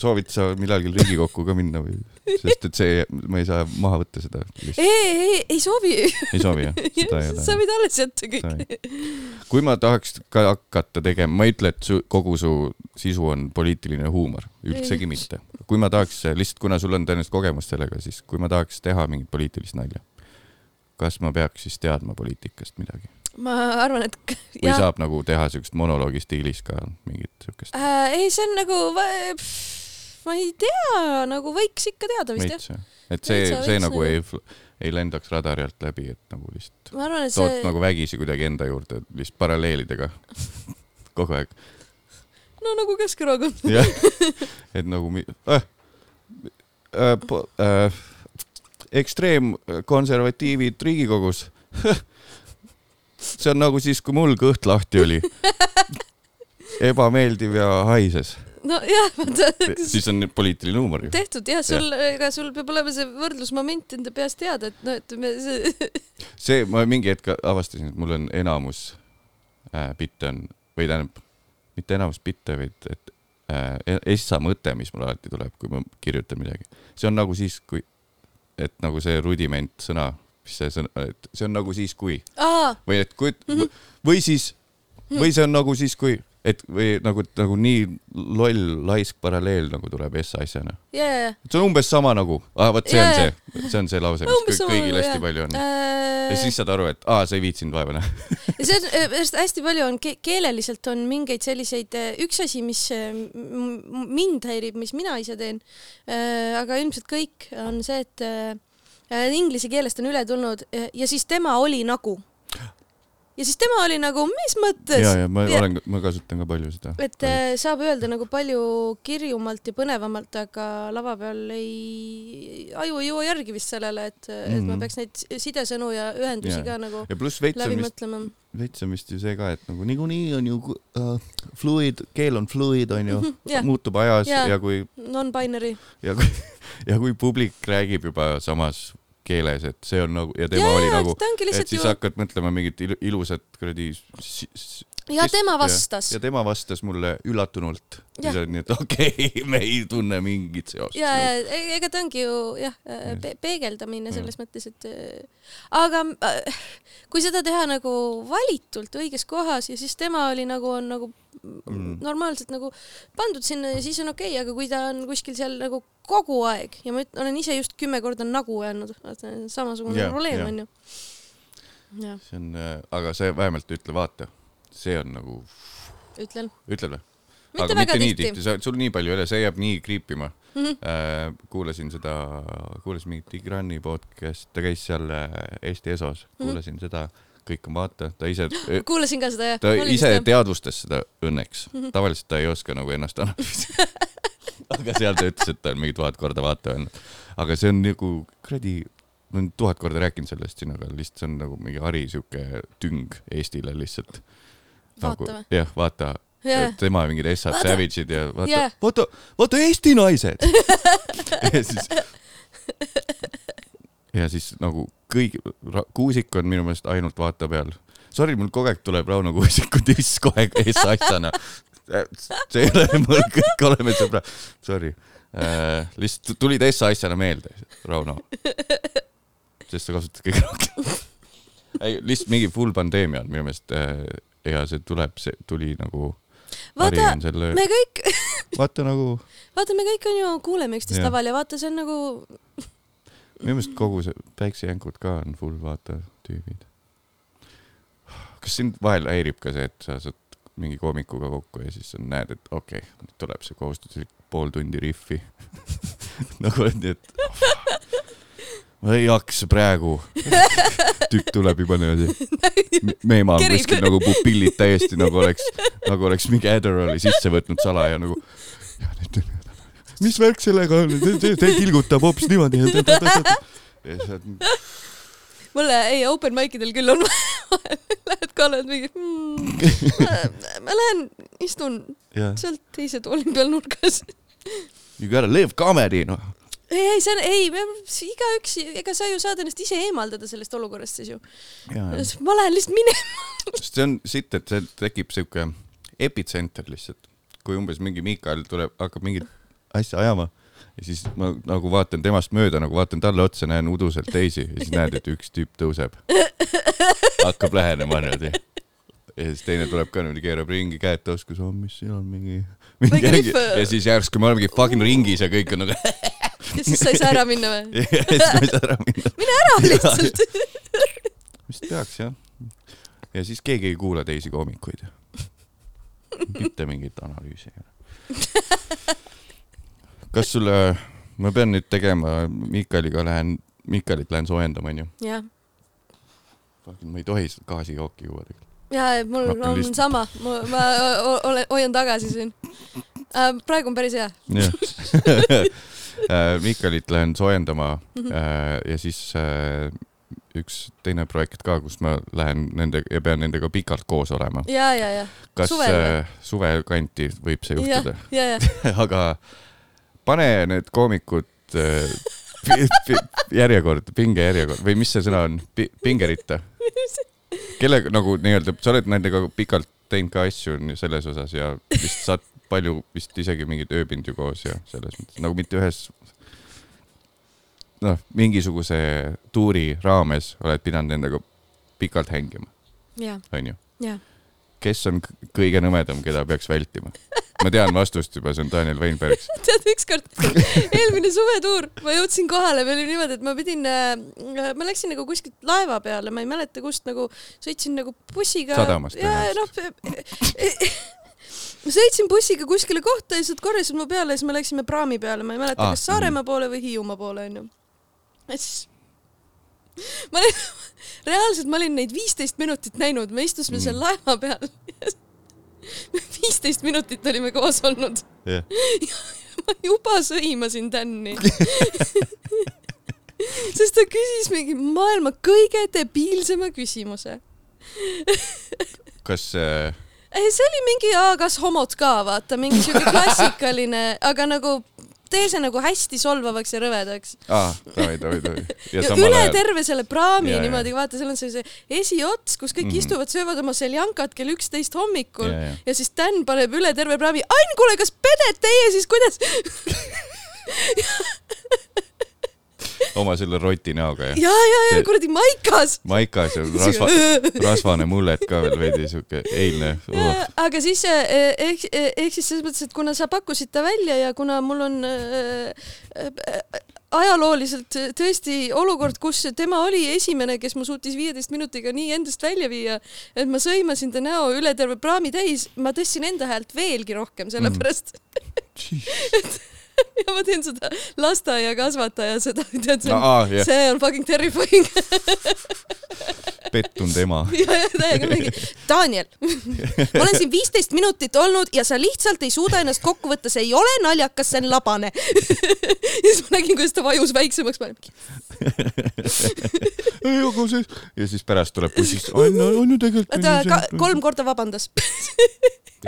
Soovid sa millalgi Riigikokku ka minna või? sest et see, ma ei saa maha võtta seda ei, ei, ei soovi. ei soovi jah? sa võid alles jätta kõik kui ma tahaks ka hakata tegema, ma ei ütle, et su, kogu su sisu on poliitiline huumor, üldsegi mitte. kui ma tahaks lihtsalt, kuna sul on tõenäoliselt kogemust sellega, siis kui ma tahaks teha mingit poliitilist nalja, kas ma peaks siis teadma poliitikast midagi? Ma arvan, et või jah, saab nagu teha siukest monoloogi stiilis ka mingit siukest äh, ei, see on nagu, ma ei tea, nagu võiks ikka teada vist veits jah? et see, see nagu ei, ei lendaks radari alt läbi, et nagu lihtsalt ma arvan, et tood see, nagu vägisi kuidagi enda juurde lihtsalt paralleelidega kogu aeg. no nagu Keskerakond. jah, et nagu äh, äh, äh, ekstreemkonservatiivid Riigikogus. see on nagu siis, kui mul kõht lahti oli. ebameeldiv ja haises, nojah, vaata, siis on poliitiline huumor ju. tehtud jah, sul, ega sul peab olema see võrdlusmoment enda peas teada, et no ütleme see, see, ma mingi hetk avastasin, et mul on enamus äh, bitte on või tähendab, mitte enamus bitte, vaid et äh, essa mõte, mis mul alati tuleb, kui ma kirjutan midagi, see on nagu siis, kui, et nagu see rudiment sõna, mis see sõna, et see on nagu siis, kui aa, või et kui Mhm. mm, -hmm. või siis, või see on nagu siis, kui, et või nagu, nagu nii loll laisk paralleel nagu tuleb essa asjana. ja, ja, ja. see on umbes sama nagu ah,, vot see on Jaa, see, see on see lause, mis umbes kõik, sama kõigil nagu, hästi jah. palju on. ja siis saad aru, et aa, sa ei viitsinud vaeva näha. see on, sest hästi palju on ke keeleliselt on mingeid selliseid, üks asi, mis äh, mind häirib, mis mina ise teen, aga ilmselt kõik, on see, et äh, inglise keelest on üle tulnud ja, ja siis tema oli nagu. ja siis tema oli nagu, mis mõttes? ja, ja ma Ja- olen, ma kasutan ka palju seda. et äh, saab öelda nagu palju kirjumalt ja põnevamalt, aga lava peal ei, aju ei jõua järgi vist sellele, et, et ma Mhm. peaks neid sidesõnu ja ühendusi Jaa. ka nagu ja pluss veits on läbi vist, mõtlema. veits on vist ju see ka, et nagu niikuinii on ju uh, fluid, keel on fluid, on ju jah, muutub ajas Jaa. ja kui, non-binary. ja kui, ja kui publik räägib juba samas keeles, et see on nagu ja tema ja, oli ja nagu, et siis ju hakkad mõtlema mingit ilu, ilusat kuradi ja tema vastas. Ja tema vastas mulle üllatunult. Siis on nii, et okei okay, me ei tunne mingit seost. ja, ja e- ega ta ongi ju jah pe, peegeldamine selles mõttes, et äh, aga äh, kui seda teha nagu valitult õiges kohas ja siis tema oli nagu on nagu Mm. normaalselt nagu pandud sinna ja siis on okei okay,, aga kui ta on kuskil seal nagu kogu aeg ja ma olen ise just kümme korda nagu öelnud, vaata samasugune Jah, probleem jah. on ju. see on, aga see vähemalt ütle, vaata, see on nagu, ütlen. ütled või? aga mitte nii tihti. tihti, sul nii palju ei ole, see jääb nii kriipima Mhm. äh,. kuulasin seda, kuulasin mingit Tigrani podcast'i, ta käis seal äh, Eesti Esos, Mhm. kuulasin seda, kõik on vaata, ta ise, kuulasin ka seda jah. ta ise teadvustas seda õnneks Mhm., tavaliselt ta ei oska nagu ennast analüüsida. aga seal ta ütles, et ta on mingi tuhat korda vaata öelnud, aga see on nagu kuradi, ma olen tuhat korda rääkinud sellest siin, aga lihtsalt see on nagu mingi hari sihuke tüng Eestile lihtsalt. Vaata või? jah, vaata jah, tema mingid Essad Savage'id ja vaata Jah. vaata, vaata Eesti naised. ja siis, ja siis nagu kõigi, Kuusik on minu meelest ainult vaata peal. Sorry, mul kogu aeg tuleb Rauno Kuusiku diss kohe ees asjana. see ei ole, mul kõik oleme sõbrad, sorry äh,. lihtsalt tuli Tessa asjana meelde, Rauno. sest sa kasutad kõige rohkem. ei, lihtsalt mingi full pandeemia on minu meelest äh, ja see tuleb, see tuli nagu. vaata, selle, me kõik, vaata nagu vaata, me kõik on ju, kuuleme üksteist laval ja vaata, see on nagu minu meelest kogu see päiksejänkud ka on full vaata tüübid. kas sind vahel häirib ka see, et sa saad mingi koomikuga kokku ja siis sa näed, et okei okay,, nüüd tuleb see kohustuslik pool tundi riffi nagu oled nii, et ma ei jaksa praegu. tükk tuleb juba niimoodi. meema on Kerib. kuskil nagu pupillid täiesti nagu oleks, nagu oleks mingi Adderalli sisse võtnud salaja nagu. Mis värk sellega on, ta tilgutab hoopis niimoodi. ja siis oled, mulle, ei open mic idel küll on Lähed ka oled mingi hmm,, ma lähen istun jah, sealt teise tooli peal nurgas. you gotta live comedy noh. ei, ei see on, ei, igaüks, ega sa ju saad ennast ise eemaldada sellest olukorrast siis ju. ma lähen lihtsalt minema. sest see on sitt, et see tekib siuke epitsenter lihtsalt, kui umbes mingi Miikal tuleb, hakkab mingit asja ajama ja siis ma nagu vaatan temast mööda, nagu vaatan talle otsa, näen uduselt teisi ja siis näed, et üks tüüp tõuseb, hakkab lähenema niimoodi. ja siis teine tuleb ka niimoodi, keerab ringi, käed taskus, oh mis siin on mingi, mingi ja siis järsku me olemegi fucking ringis ja kõik on nagu ja siis sa ei saa ära minna või? ja siis ma ei saa ära minna. mine ära lihtsalt. vist peaks jah. ja siis keegi ei kuula teisi koomikuid. mitte mingit analüüsi. Kas sulle, ma pean nüüd tegema, Miikaliga lähen, Miikalit lähen soojendama, onju. jah, ma ei tohi seda gaasikooki juua tegelikult. ja mul on lihtsalt- sama, ma, ma olen, hoian tagasi siin. praegu on päris hea. jah. Miikalit lähen soojendama Mhm. äh, ja siis äh, üks teine projekt ka, kus ma lähen nende ja pean nendega pikalt koos olema. ja, ja, ja, kas Suvel või? äh, suve kanti võib see juhtuda?, aga pane need koomikud äh, järjekorda, pingejärjekord või mis see sõna on Pi,, pingeritta. kellega nagu nii-öelda, sa oled nendega pikalt teinud ka asju selles osas ja vist saad palju vist isegi mingeid ööbindu koos ja selles mõttes nagu mitte ühes noh, mingisuguse tuuri raames oled pidanud nendega pikalt hängima, onju. ja. Kes on kõige nõmedam, keda peaks vältima? ma tean vastust juba, see on Daniel Weinberg. tead, ükskord eelmine suvetuur, ma jõudsin kohale, meil oli niimoodi, et ma pidin, ma läksin nagu kuskilt laeva peale, ma ei mäleta kust nagu sõitsin nagu bussiga. Sadamast ja noh, ma sõitsin bussiga kuskile kohta ja siis nad korjasid mu peale ja siis me läksime praami peale, ma ei mäleta Ah, ah,, kas Saaremaa poole või Hiiumaa poole onju. ja siis ma olin, reaalselt ma olin neid viisteist minutit näinud, me istusime seal laeva peal. viisteist minutit olime koos olnud jah, ma juba sõimasin Tänni. sest ta küsis mingi maailma kõige debiilsema küsimuse. kas äh, ei, see oli mingi, kas homod ka, vaata, mingi siuke klassikaline, aga nagu tee see nagu hästi solvavaks ja rõvedaks. aa, davai, davai, davai. ja ja üle ajal, terve selle praami Ja, niimoodi, vaata, seal on see, see esiots, kus kõik mm. istuvad, söövad oma seljankat kell üksteist hommikul Ja, ja, ja. ja siis Dan paneb üle terve praami, Ain, kuule, kas peded teie siis, kuidas? oma selle roti näoga ja ja, ja, ja kuradi Maikas maikas ja rasva, rasvane mullet ka veel veidi siuke eilne oh.. aga siis eh, ehk, ehk siis selles mõttes, et kuna sa pakkusid ta välja ja kuna mul on äh, äh, ajalooliselt tõesti olukord, kus tema oli esimene, kes ma suutis viieteist minutiga nii endast välja viia, et ma sõimasin ta näo üle terve praami täis, ma tõstsin enda häält veelgi rohkem, sellepärast mm. ja ma teen seda lasteaiakasvataja seda, tead, see no on, aa, jah, see on fucking terrifying pettunud ema. ja, ja täiega mingi, Daniel, ma olen siin viisteist minutit olnud ja sa lihtsalt ei suuda ennast kokku võtta, see ei ole naljakas, see on labane. ja siis ma nägin, kuidas ta vajus väiksemaks, ma olin, ei, aga see ja siis pärast tuleb bussist, on, on ju tegelikult. ta kolm korda vabandas.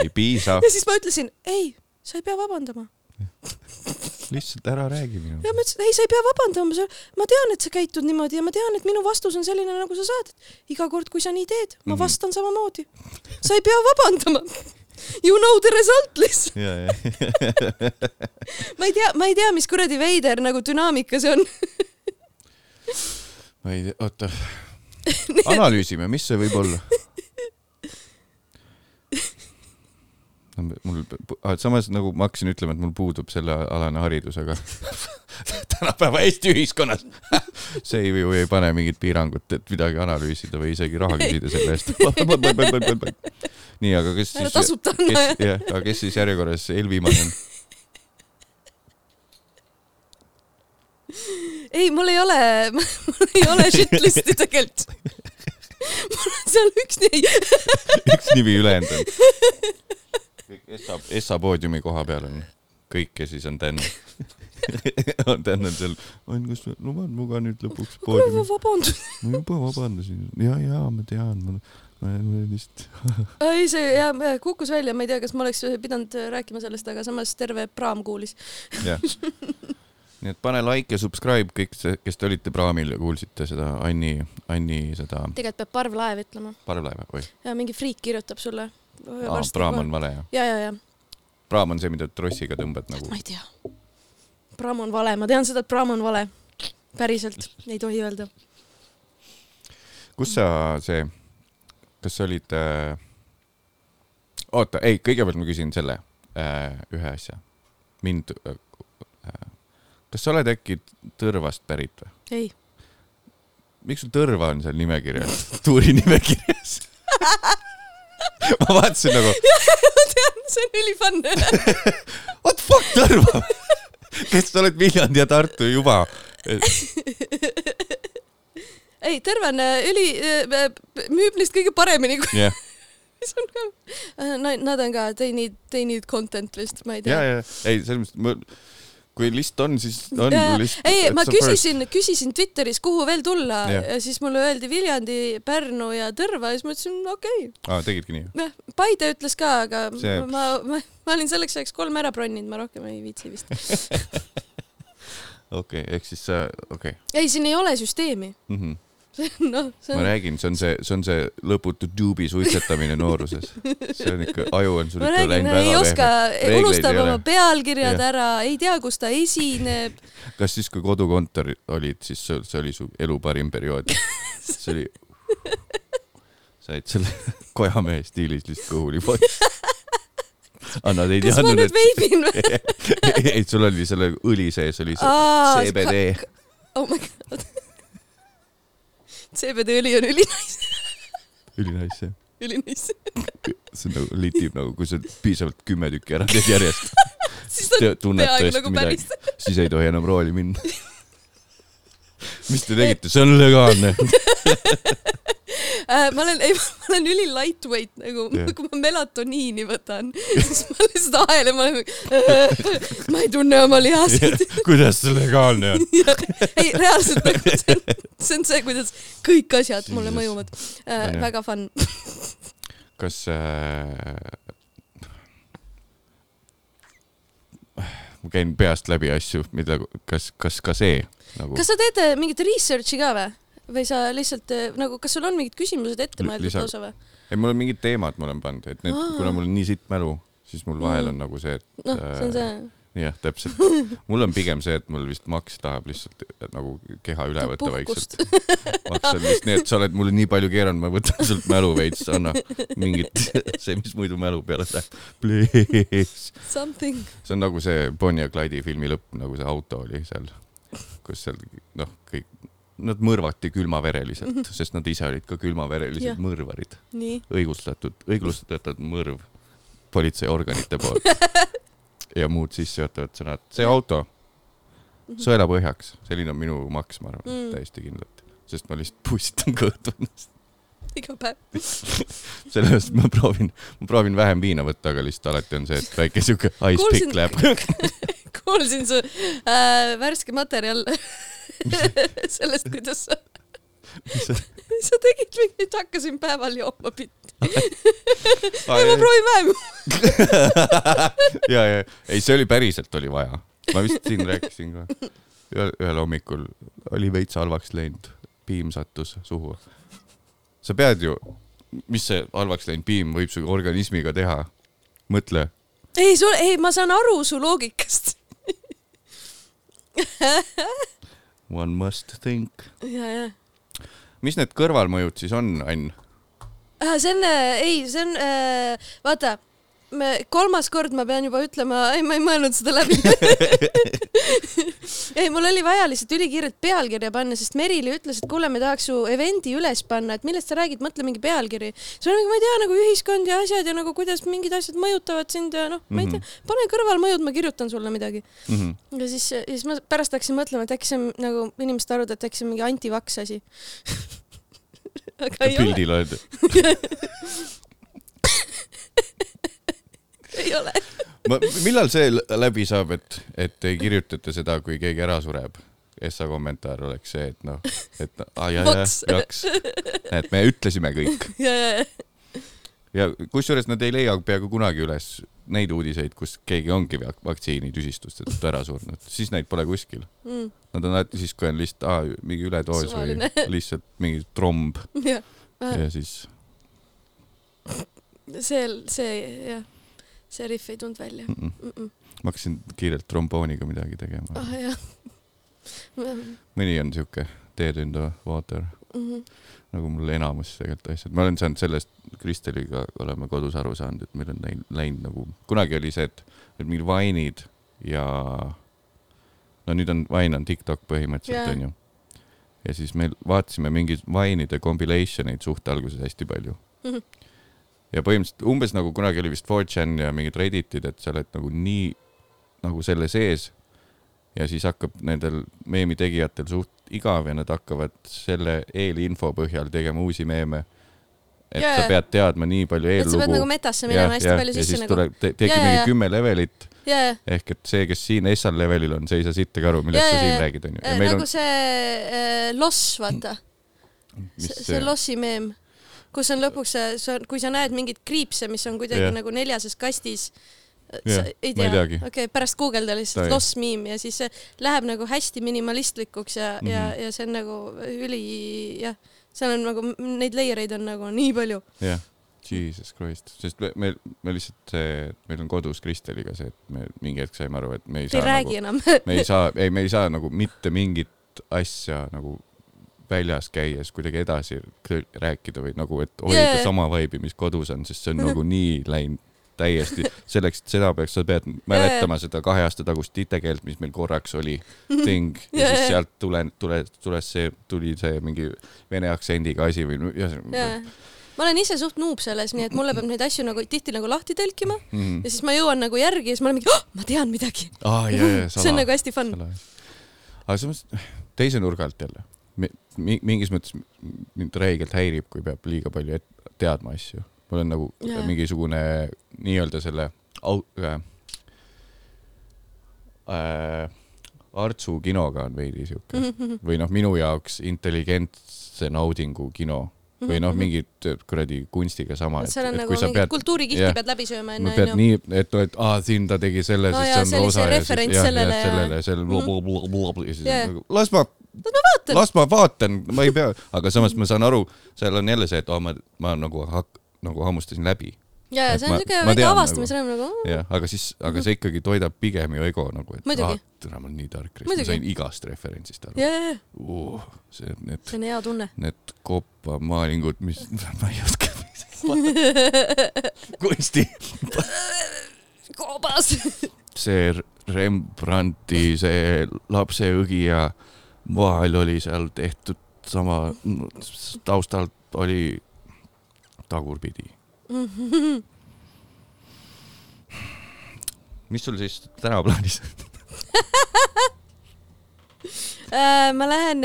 ei piisa, ja siis ma ütlesin, ei, sa ei pea vabandama. lihtsalt ära räägi minuga. ja ma ütlesin, ei, sa ei pea vabandama, ma tean, et sa käitud niimoodi ja ma tean, et minu vastus on selline, nagu sa saad. iga kord, kui sa nii teed, ma Mhm. vastan samamoodi. sa ei pea vabandama. You know the result lihtsalt. ma ei tea, ma ei tea, mis kuradi veider nagu dünaamika see on. ma ei tea, oota, analüüsime, mis see võib olla. mul, samas nagu ma hakkasin ütlema, et mul puudub sellealane haridus, aga tänapäeva Eesti ühiskonnas see ei, ju ei pane mingit piirangut, et midagi analüüsida või isegi raha küsida selle eest. nii, aga kes siis, kes, jah. aga kes siis järjekorras eelviimane on? ei, mul ei ole, mul ei ole shitlist'i tegelikult. mul on seal üks nii, üks nimi ülejäänud on. Kõik Essa, Essa poodiumi koha peal on kõik ja siis on Dan. Dan on seal, on kas sa lubad minuga nüüd lõpuks poodiumi? vabandust. ma juba vabandasin. ja, ja ma tean, ma, ma ma vist. ei, see ja kukkus välja, ma ei tea, kas ma oleks pidanud rääkima sellest, aga samas terve praam kuulis. jah. nii et pane like ja subscribe kõik, kes te olite praamil ja kuulsite seda Anni, Anni seda tegelikult peab parvlaev ütlema parvlaeva või? ja mingi friik kirjutab sulle. aa, praam on vale jah? ja, ja, ja praam on see, mida trossiga tõmbad nagu ma. ei tea. praam on vale, ma tean seda, et praam on vale. päriselt, ei tohi öelda. kus sa see, kas sa olid äh..., oota, ei, kõigepealt ma küsin selle äh, ühe asja. mind äh,, äh, kas sa oled äkki Tõrvast pärit või? ei, miks sul Tõrva on seal nimekirjas, tuuri nimekirjas? ma vaatasin nagu, ma tean, see on ülifun. what fuck Tõrva, kes sa oled Viljandi ja Tartu juba. ei, Terve on äh, üli, müüb neist kõige paremini, kui jah, see on ka. Nad on ka, they need, they need content vist, ma ei ja, tea. ja ei, selles mõttes ma, kui list on, siis on Jaa, list. ei, ma küsisin, küsisin Twitteris, kuhu veel tulla Jah. ja siis mulle öeldi Viljandi, Pärnu ja Tõrva ja siis ma ütlesin okei okay.. aa, tegidki nii? jah, Paide ütles ka, aga See- ma, ma, ma olin selleks ajaks kolm ära bronninud, ma rohkem ei viitsi vist. okei, ehk siis sa, okei ei, siin ei ole süsteemi. mm. -hmm. noh, see ma on, räägin, see on see, see on see lõputu tuubi suitsetamine nooruses. see on ikka, aju on sul ma ikka läinud ei väga oska, Reegleid unustab oma pealkirjad Jah. ära, ei tea, kus ta esineb. kas siis, kui kodukontor olid, siis see, see oli su elu parim periood? see oli, said selle kojamehe stiilis lihtsalt kõhuli poiss. Anna ei kas ma teadnud, nüüd veibin või? ei, sul oli selle õli sees oli see CBD. oh my god. CBD õli on ülinais, ülinais jah. ülinais. see on nagu litib nagu, kui sa piisavalt kümme tükki ära teed järjest, siis on peaaegu nagu päris., siis ei tohi enam rooli minna. mis te tegite, see on legaalne. äh,. ma olen, ei, ma olen üli lightweight nagu Jah., kui ma melatoniini võtan, siis ma lihtsalt aelen, ma olen, ma ei tunne oma lihaseid. kuidas see legaalne on? ei, reaalselt nagu see on, see on see, kuidas kõik asjad mulle mõjuvad äh, väga fun. kas äh... ma käin peast läbi asju, mida, kas, kas ka see nagu kas sa teed äh, mingit research'i ka või? või sa lihtsalt äh, nagu, kas sul on mingid küsimused ette mõeldud lisa- lausa või? ei, mul on mingid teemad, ma olen pannud, et need, kuna mul on nii sitt mälu, siis mul vahel Mm. on nagu see, et noh, see on see. jah, täpselt. mul on pigem see, et mul vist Max tahab lihtsalt nagu keha üle võtta vaikselt. Max on vist nii, et sa oled mulle nii palju keeranud, ma võtan sult mälu veits, anna mingit, see, mis muidu mälu peale läheb. Please. Something. see on nagu see Bonnie ja Clyde'i filmi lõpp, nagu see auto oli seal, kus seal noh, kõik, nad mõrvati külmavereliselt, sest nad ise olid ka külmaverelised Jah. mõrvarid, õigustatud, õigustatud mõrv politseiorganite poolt. ja muud sissejuhatavad sõnad, see auto sõela põhjaks, selline on minu maks, ma arvan Mhm. Mm., täiesti kindlalt, sest ma lihtsalt pussitan kõhtu ennast. iga päev. sellepärast ma proovin, ma proovin vähem viina võtta, aga lihtsalt alati on see, et väike siuke ice Kuulsin- pick läheb. kuulsin su äh, värske materjal sellest, kuidas sa, sa tegid mingit, hakkasin päeval jooma bitti. ei, ma proovin vähem. ja, ja ei, see oli päriselt oli vaja, ma vist siin rääkisin ka. ühel, hommikul oli veits halvaks läinud, piim sattus suhu. sa pead ju, mis see halvaks läinud piim võib su organismiga teha? mõtle, ei, sul, ei, ma saan aru su loogikast. one must think. ja, ja. Mis need kõrvalmõjud siis on, Ann? see on, ei, see on, vaata, kolmas kord ma pean juba ütlema, ei, ma ei mõelnud seda läbi. ei, mul oli vaja lihtsalt ülikiirelt pealkirja panna, sest Merili ütles, et kuule, me tahaks su event'i üles panna, et millest sa räägid, mõtle mingi pealkiri. siis ma olin, ma ei tea nagu ühiskond ja asjad ja nagu kuidas mingid asjad mõjutavad sind ja noh, ma ei tea, pane kõrvalmõjud, ma kirjutan sulle midagi. Mhm. ja siis, ja siis ma pärast hakkasin mõtlema, et äkki see on nagu inimesed arvavad, et äkki see on mingi antivaks asi. aga ei ole, pildil oled, ei ole. millal see läbi saab, et, et ei kirjutata seda, kui keegi ära sureb? Essa kommentaar oleks see, et noh, et aa, ja, ja, jaks, et me ütlesime kõik ja, kusjuures nad ei leia peaaegu kunagi üles neid uudiseid, kus keegi ongi vak- vaktsiinitüsistust tõttu ära surnud, siis neid pole kuskil. Mm. Nad on alati siis, kui on lihtsalt aa, mingi üledoos Suvaline. või lihtsalt mingi tromb ja siis see, see jah, see rihv ei tulnud välja mm. -mm. mm. -mm. ma hakkasin kiirelt trombooniga midagi tegema. ah mõni on siuke dead in the water, mm. -hmm. nagu mul enamus tegelikult asjad, ma olen saanud sellest, Kristeliga oleme kodus aru saanud, et meil on läinud, läinud nagu, kunagi oli see, et, et mingid vainid ja no nüüd on, vain on TikTok põhimõtteliselt Jaa. onju. ja siis me vaatasime mingeid vainide compilation eid suht alguses hästi palju Mhm. Ja põhimõtteliselt umbes nagu kunagi oli vist 4chan ja mingid Redditid, et sa oled nagu nii nagu selle sees ja siis hakkab nendel meemi tegijatel suht igav ja nad hakkavad selle eelinfo põhjal tegema uusi meeme. et Jaa, sa pead teadma nii palju et sa pead nagu eellugu. metasse minema hästi palju ja sisse siis nagu. tuleb, tekib Jaa, jaa, mingi kümme levelit ja, ja, ehk et see, kes siin S-al levelil on, see ei saa sittagi aru, millest Jaa, sa siin räägid, onju. ja nagu on, see äh, loss, vaata. mis see, see lossi meem, kus on lõpuks see, on, kui sa näed mingeid kriipse, mis on kuidagi yeah. nagu neljases kastis. sa Jah, ei tea, okei okay,, pärast guugelda lihtsalt loss meme ja siis see läheb nagu hästi minimalistlikuks ja mm, -hmm. ja Mhm., ja see on nagu üli, jah, seal on nagu neid layer eid on nagu nii palju. jah, Jesus Christ, sest me, me, me lihtsalt see, meil on kodus Kristeliga see, et me mingi hetk saime aru, et me ei Te ei saa räägi nagu, enam. me ei saa, ei, me ei saa nagu mitte mingit asja nagu väljas käies kuidagi edasi rääkida või nagu, et hoida yeah. sama vibe'i, mis kodus on, sest see on nagu nii läinud täiesti, selleks, et seda peaks, sa pead mäletama seda kahe aasta tagust titekeelt, mis meil korraks oli thing ja siis sealt tule, tule, tules see, tuli see mingi vene aktsendiga asi või jaa, ma olen ise suht noob selles, nii et mulle peab neid asju nagu tihti nagu lahti tõlkima mm. ja siis ma jõuan nagu järgi ja siis ma olen mingi oh,, ma tean midagi. ah,. see on nagu hästi fun. aga samas teise nurga alt jälle, mingis mõttes mind räigelt häirib, kui peab liiga palju et, teadma asju. mul on nagu yeah. mingisugune nii-öelda selle au- äh,, äh, Artsu kinoga on veidi siuke mm -hmm. või noh, minu jaoks intelligentse naudingu kino või noh, mingid kuradi kunstiga sama. Seal on nagu mingit kultuurikihti jah. pead läbi sööma ma enne, pead onju. nii, et noh, et aa, siin ta tegi selle, No sest see on osa see ja referents jah, sellele ja- sellele, selle Mhm. blablabla ja siis Jaa. nagu las ma, vaatan. las ma vaatan, ma ei pea, aga samas ma saan aru, seal on jälle see, et oh, ma, ma nagu hak-, nagu hammustasin läbi. ja, ja see on ma- siuke ma väike tean avastamise rõõm nagu. jah, aga siis, aga see ikkagi toidab pigem ju ego nagu, et ah, täna ma olen nii tark, ma sain igast referentsist aru uh,. see, need, see on hea tunne. need kopamaalingud, mis, ma ei oska, kunsti, koobas. see Rembrandti, see lapseõgija vahel oli seal tehtud sama, taustalt oli tagurpidi. mis sul siis täna plaanis? Äh, ma lähen,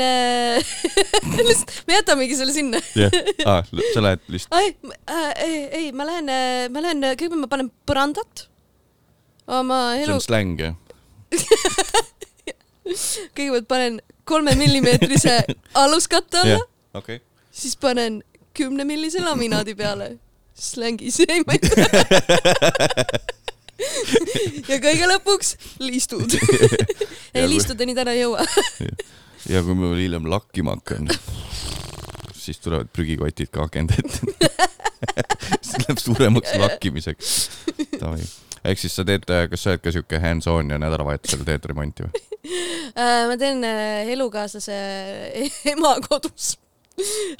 lihtsalt, me jätamegi selle sinna. jah, aa, sa lähed lihtsalt, ei, ei, ei, ma lähen, ma lähen, kõigepealt ma panen põrandat oma see elu on, släng jah? kõigepealt panen kolme millimeetrise aluskatte alla jah, okei. siis panen kümne millise laminaadi peale. slängis ei ei tea. ja kõige lõpuks liistud. ei Ja kui- liistudeni täna ei jõua. ja kui ma veel hiljem lakkima hakkan, siis tulevad prügikotid ka akende ette. siis läheb suuremaks lakkimiseks. Ehk siis sa teed, kas sa oled ka siuke hands-on ja nädalavahetusel teed remonti või? Äh, ma teen äh, elukaaslase ema kodus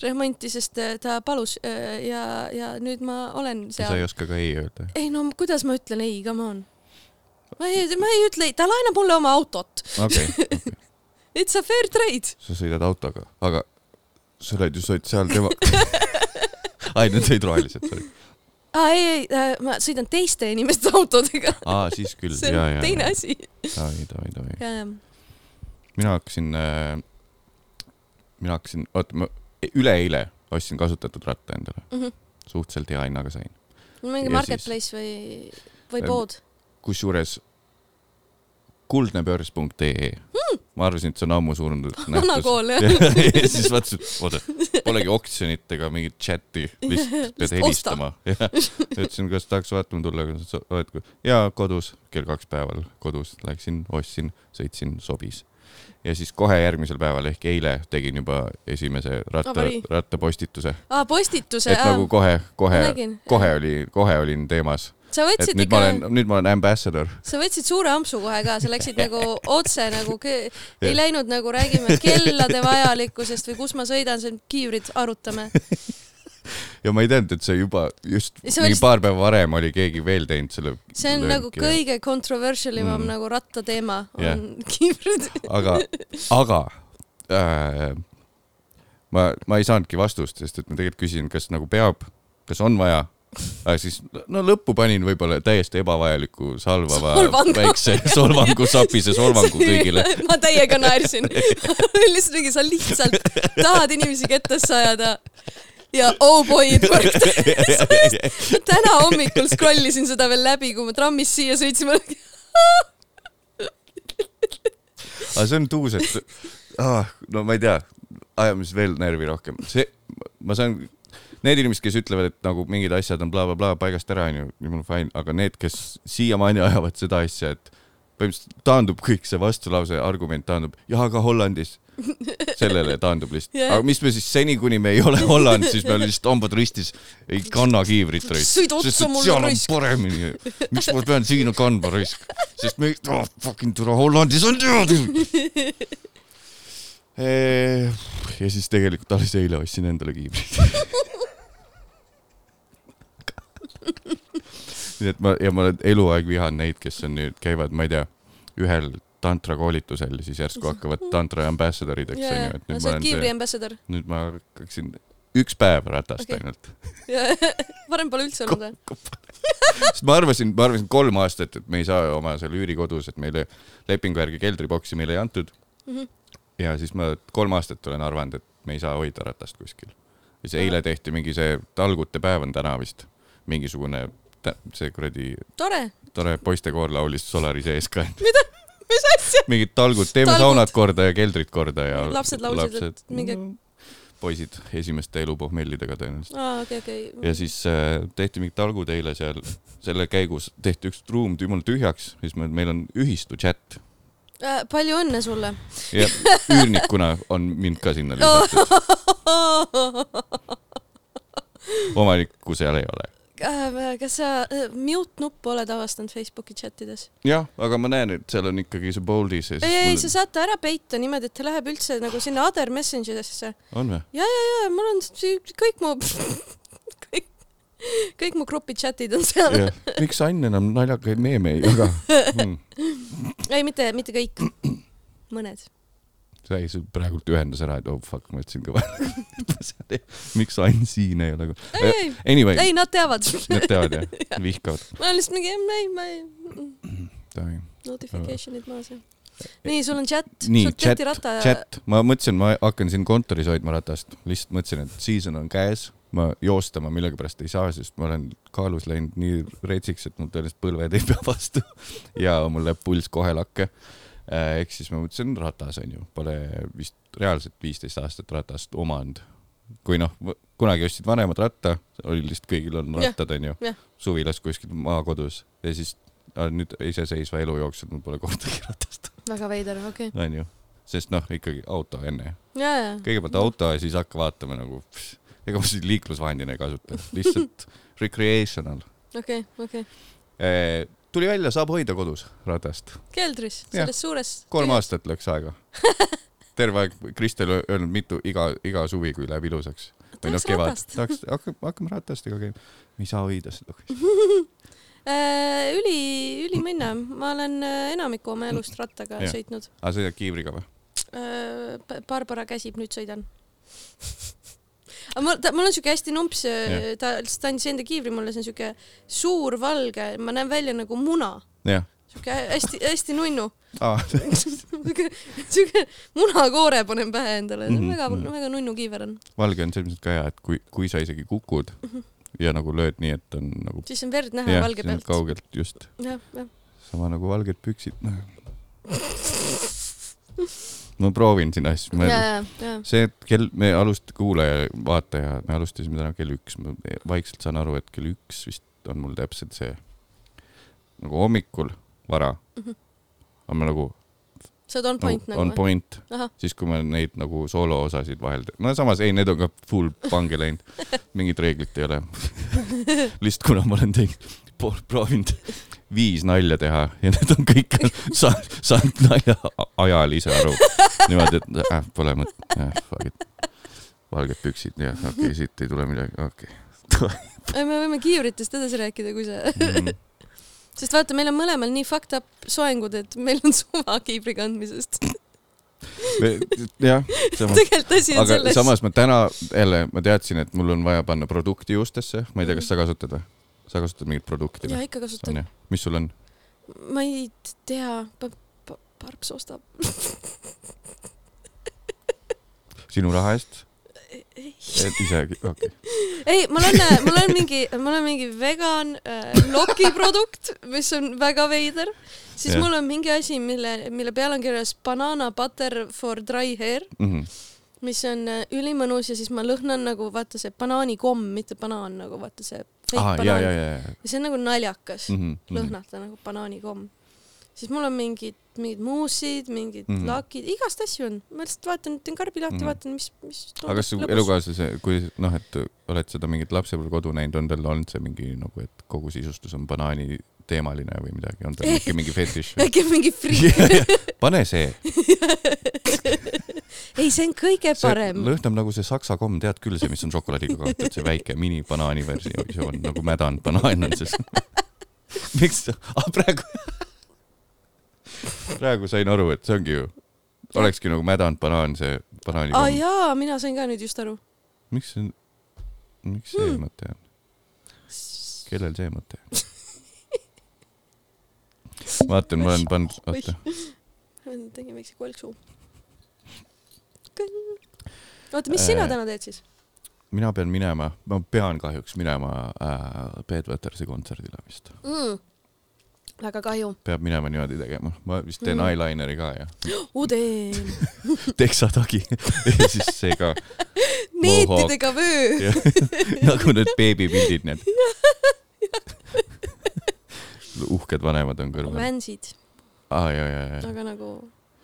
remonti, sest äh, ta palus äh, ja, ja nüüd ma olen sa ei seal. oska ka ei öelda? ei no kuidas ma ütlen ei, come on. ma ei, ma ei ütle ei, ta laenab mulle oma autot. okei okay. It's a fair trade. sa sõidad autoga, aga sa oled ju sotsiaaldema-. ai, need olid rohelised, sorry. Aa ei, ei äh,, ma sõidan teiste inimeste autodega. aa, siis küll, see ja, on ja, teine ja. asi. davai, davai, davai. ja, ja. mina hakkasin äh,, mina hakkasin, oota, ma üleeile ostsin kasutatud ratta endale, Mhm. suhteliselt hea hinnaga sain. mingi Ja marketplace või, või Ähm, pood. kusjuures kuldnebörs.ee hmm., ma arvasin, et see on ammu surnud vana kool jah. ja siis vaatasin, oota, polegi oksjonit ega mingit chati, lihtsalt pead helistama. ütlesin, kas tahaks vaatama tulla, oled, jaa, kodus, kell kaks päeval kodus, läksin, ostsin, sõitsin, sobis. ja siis kohe järgmisel päeval ehk eile tegin juba esimese ratta rattapostituse, aa, postituse, et nagu kohe, kohe kohe oli, kohe olin teemas, sa et võtsid nüüd ma ikka olen, nüüd ma olen ambassador. sa võtsid suure ampsu kohe ka, sa läksid nagu otse nagu, ei läinud nagu räägime kellade vajalikkusest või kus ma sõidan, seal kiivrid arutame. ja ma ei teadnud, et see juba just see mingi oli- paar päeva varem oli keegi veel teinud selle. see on nagu. kõige controversial imam Mm. nagu rattateema Jah. on kiivrid. aga, aga äh, ma, ma ei saanudki vastust, sest et ma tegelikult küsisin, kas nagu peab kas on vaja? Aga siis no lõppu panin võib-olla täiesti ebavajaliku salvava Solvangu. väikse solvangu, sapise solvangu kõigile. ma täiega naersin. lihtsalt mingi, sa lihtsalt tahad inimesi kettasse ajada ja oh boy it worked. täna hommikul scroll isin seda veel läbi, kui ma trammis siia sõitsime. aga see on tuus, et ah, no ma ei tea, ajame siis veel närvi rohkem. see, ma saan, need inimesed, kes ütlevad, et nagu mingid asjad on blablabla bla, bla, paigast ära, onju, jumala fine, aga need, kes siiamaani ajavad seda asja, et põhimõtteliselt taandub kõik see vastulause argument taandub ja ka Hollandis. sellele taandub lihtsalt Jah. yeah.. aga mis me siis seni, kuni me ei ole Holland, siis me lihtsalt hambad ristis ei kanna kiivrit raisk. Sõida otsa mulle, raisk. paremini. miks ma pean siin kandma raisk, sest me oh,, fucking tule Hollandis on teada. ja siis tegelikult alles eile ostsin endale kiivrid. nii et ma ja ma eluaeg vihan neid, kes on nüüd, käivad, ma ei tea, ühel tantra koolitusel ja siis järsku hakkavad tantra ambassadorideks ja, onju, ja et, sa oled kiivri ambassador. nüüd ma hakkaksin üks päev ratast okay. ainult. varem pole üldse olnud või? sest ma arvasin, ma arvasin kolm aastat, et me ei saa oma seal üürikodus, et meile lepingu järgi keldriboksi meile ei antud mm. -hmm. ja siis ma kolm aastat olen arvanud, et me ei saa hoida ratast kuskil. ja siis eile tehti mingi see talgute päev on täna vist, mingisugune see kuradi tore, tore poistekoor laulis Solari sees ka. mis asja? mingid talgud, teeme Talgud. saunad korda ja keldrid korda ja. Lapsed laulsid, et minge- poisid esimeste elupohmellidega tõenäoliselt. aa, okei, okei. ja siis äh, tehti mingid talgud eile seal, selle käigus tehti üks ruum jumala tühjaks, siis me, meil on ühistu chat Äh, palju õnne sulle. ja üürnikuna on mind ka sinna lisatud, omanikku seal ei ole. Äh, kas sa äh, mute nuppu oled avastanud Facebooki chatides? jah, aga ma näen, et seal on ikkagi see bold'is ja siis ei, ei, sa saad ta ära peita niimoodi, et ta läheb üldse nagu sinna other messenger'isse. on või? ja, ja, ja mul on kõik mu, kõik, kõik mu grupi chat'id on seal. miks Ann enam naljakaid meeme ei jaga hmm.? ei, mitte, mitte kõik, mõned. Sai sul praegult ühendas ära, et oh fuck, ma ütlesin kõva. miks Ann siin ei ole? ei, ei, Anyway, ei, nad teavad. nad teavad jah, vihkavad. ma olen lihtsalt mingi, ei, ma ei, notification'id maas ja. nii, sul on chat, nii chat chat, ma mõtlesin, ma hakkan siin kontoris hoidma ratast, lihtsalt mõtlesin, et season on käes, ma joostama millegipärast ei saa, sest ma olen kaalus läinud nii retsiks, et mul tõenäoliselt põlved ei pea vastu ja mul läheb pulss kohe lakke. Ehk siis ma mõtlesin, ratas on ju, pole vist reaalselt viisteist aastat ratast omanud. kui noh, kunagi ostsid vanemad ratta, oli lihtsalt kõigil on rattad onju suvilas kuskil maakodus ja siis nüüd iseseisva elu jooksul mul pole kordagi ratast, väga veider, okei okay.. onju. sest noh, ikkagi auto enne kõigepealt auto ja siis hakka vaatama nagu, ega ma siis liiklusvahendina ei kasuta, lihtsalt recreational. okei, okei. Tuli välja, saab hoida kodus ratast. keldris, selles suures. kolm. aastat läks aega. terve aeg, Kristel öelnud mitu, iga, iga suvi, kui läheb ilusaks. või noh, kevad, tahaks, hakkame, hakkame ratastega käima. me ei saa hoida seda. Äh, üli, üliminna, ma olen äh, enamiku oma elust rattaga Jah. sõitnud. aga sõidad kiivriga või? Barbara käsib, nüüd sõidan. aga mul, mul on siuke hästi numps, Jah. ta lihtsalt andis enda kiivri mulle, see on siuke suur valge, ma näen välja nagu muna, jah. siuke hästi-hästi nunnu. aa, siuke, siuke munakoore panen pähe endale, Mhm, väga mhm., väga nunnu kiiver on. valge on selles mõttes ka hea, et kui, kui sa isegi kukud ja nagu lööd nii, et on nagu siis on verd näha jah, valge pealt. kaugelt just, sama nagu valged püksid. ma proovin siin asju, ja. see, et kell, me alust-, kuulaja, vaataja, me alustasime täna kell üks, ma vaikselt saan aru, et kell üks vist on mul täpselt see nagu hommikul vara mm. -hmm. on ma nagu, sa oled on point nagu nagu on point, siis kui ma neid nagu sooloosasid vahel, no samas ei, need on ka full pange läinud, mingit reeglit ei ole. lihtsalt kuna ma olen teinud, proovinud viis nalja teha ja need on kõik sa-, saanud nalja ajal ise aru. niimoodi, et äh, pole mõtet äh,, fuck it. valged püksid, jah, okei okay,, siit ei tule midagi, okei ei me võime kiivritest edasi rääkida, kui sa, okay. mm,. sest vaata, meil on mõlemal nii fucked up soengud, et meil on suva kiivri kandmisest. jah, samas, aga selles. samas ma täna jälle, ma teadsin, et mul on vaja panna produkti juustesse, ma ei tea, kas sa kasutad või? sa kasutad mingit produkti või? ikka kasutan. mis sul on? ma ei tea, Parps ostab. sinu raha eest? isegi, okei okay.. ei, mul on, mul on mingi, mul on mingi vegan äh, loki produkt, mis on väga veider. siis yeah. mul on mingi asi, mille, mille peal on kirjas banana butter for dry hair, Mm -hmm. mis on äh, ülimõnus ja siis ma lõhnan nagu vaata see banaanikomm, mitte banaan nagu vaata see fake ah, banaan ja, see on nagu naljakas mm mm. -hmm. -hmm. lõhnata nagu banaanikomm. Siis mul on mingid, mingid muussid, mingid mm. -hmm. lakid, igast asju on. ma lihtsalt vaatan, teen karbi lahti mm. -hmm. vaatan, mis, mis. aga kas su elukaaslase, kui noh, et oled seda mingit lapsepõlvekodu näinud, on tal olnud see mingi nagu, et kogu sisustus on banaani teemaline või midagi, on tal mingi, mingi fetiš? äkki mingi friik. pane see, ei, see on kõige parem. lõhnab nagu see saksa komm, tead küll, see, mis on šokolaadiga kaetud, see väike minibanaani versioon nagu mädanud banaan on siis. miks, ah praegu, praegu sain aru, et see ongi ju, olekski nagu mädanud banaan, see banaani aa jaa, mina sain ka nüüd just aru. miks see, miks see Hmm. mõte on? kellel see mõte on? vaatan, ma olen pannud, oota, tegin väikse kolksu. oota, mis sina Äh, täna teed siis? mina pean minema, ma pean kahjuks minema äh, Peet Võtersi kontserdile vist. mm.? Väga kahju. peab minema niimoodi tegema, ma vist teen mm. eyelineri ka ja Udeen. teksatagi ja siis see ka neetidega vöö. nagu need beebipildid, need uhked vanemad on kõrval. Vänsid, aa ja, ja, ja, aga nagu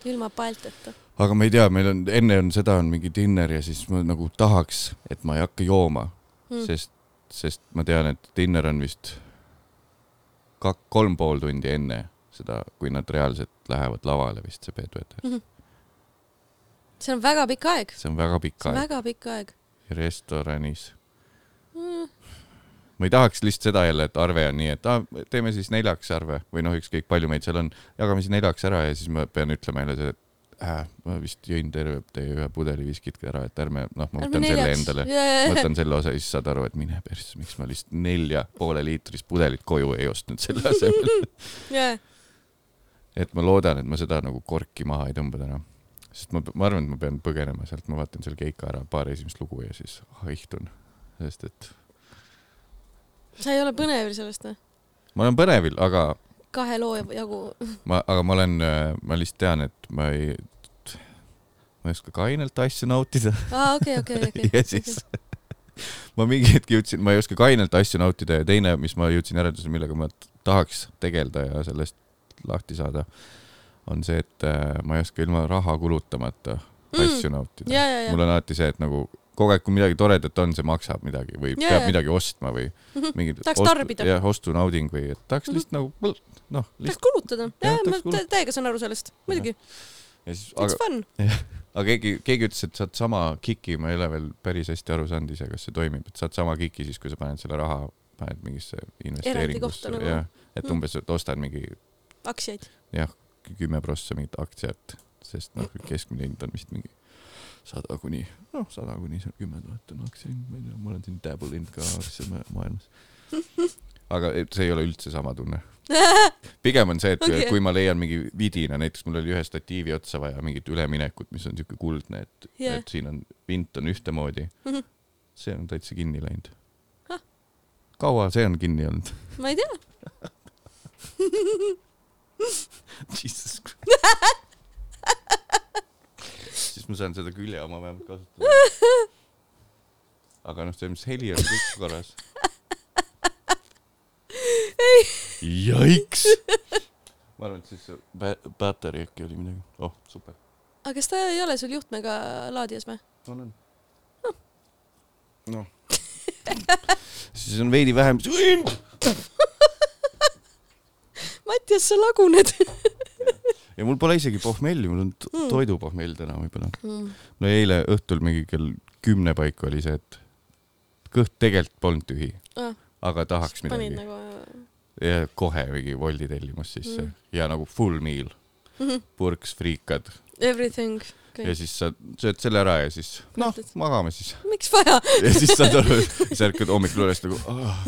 ilma palteta. aga ma ei tea, meil on enne on seda on mingi dinner ja siis ma nagu tahaks, et ma ei hakka jooma mm., sest, sest ma tean, et dinner on vist kak-, kolm pool tundi enne seda, kui nad reaalselt lähevad lavale vist see Peet Võter. see on väga pikk aeg, see on väga pikk aeg väga pikk aeg restoranis. mm.. ma ei tahaks lihtsalt seda jälle, et arve on nii, et ah, teeme siis neljaks arve või noh, ükskõik palju meid seal on, jagame siis neljaks ära ja siis ma pean ütlema jälle et äh, ma vist jõin terve teie ühe pudeli viskit ära, et ärme, noh, ma võtan selle endale, võtan selle osa ja siis saad aru, et mine persse, miks ma lihtsalt nelja poole liitrist pudelit koju ei ostnud selle asemel. jaa, et ma loodan, et ma seda nagu korki maha ei tõmba täna. sest ma, ma arvan, et ma pean põgenema sealt, ma vaatan selle keika ära, paar esimest lugu ja siis haihtun, sest et sa ei ole põnevil sellest või? ma olen põnevil, aga kahe loo jagu. ma, aga ma olen, ma lihtsalt tean, et ma ei, ma ei oska kainelt asju nautida aa, okei, okei, okei. ja siis ma mingi hetk jõudsin, ma ei oska kainelt asju nautida ja teine, mis ma jõudsin järeldusele, millega ma tahaks tegeleda ja sellest lahti saada, on see, et äh, ma ei oska ilma raha kulutamata Mm. asju nautida. ja, ja, mul ja. on alati see, et nagu kogu aeg, kui midagi toredat on, see maksab midagi või Jaa, peab midagi ostma või Mhm. mingid Tahaks tarbida. jah, ostunauding või et tahaks Mhm. lihtsalt nagu noh, tahaks lihtsalt kulutada. Jah, ma tahaks täiega saan aru sellest, muidugi. It's aga, fun. aga keegi, keegi ütles, et saad sama kiki, ma ei ole veel päris hästi aru saanud ise, kas see toimib, et saad sama kiki siis, kui sa paned selle raha, paned mingisse investeeringusse kohta nagu. jah, et Mm. umbes, et ostad mingi aktsiaid. jah, kümme prossa mingit aktsiat, sest noh, keskmine hind on vist mingi sada kuni, noh, sada kuni see kümme tuhat on aktsiahind, ma ei tea, ma olen siin dabble inud ka aktsiamaailmas. aga see ei ole üldse sama tunne. pigem on see, et okay. kui ma leian mingi vidina, näiteks mul oli ühe statiivi otsa vaja mingit üleminekut, mis on siuke kuldne, et yeah., et siin on, vint on ühtemoodi Mhm. see on täitsa kinni läinud kaua see on kinni olnud? ma ei tea. Jesus Christ. Siis ma saan seda küljeoma vähemalt kasutada. aga noh, selles mõttes heli on kõik korras. Jaiks. ma arvan, et siis see battery äkki oli midagi. oh, super. aga kas ta ei ole sul juhtmega laadijas või? on, on. noh. siis on veidi vähem. Mattias, sa laguned ja mul pole isegi pohmelli, mul on Mm. toidupohmell täna võib-olla. mm.. no eile õhtul mingi kell kümne paiku oli see, et kõht tegelikult polnud tühi Ah, aga tahaks midagi. nagu ja kohe mingi Woldi tellimus sisse Mm. mm. ja nagu full meal, Mhm. purks, friikad, Everything. ja siis sa sööd selle ära ja siis noh magame siis. miks vaja? ja siis saad aru, sa ärkad hommikul üles nagu oh,.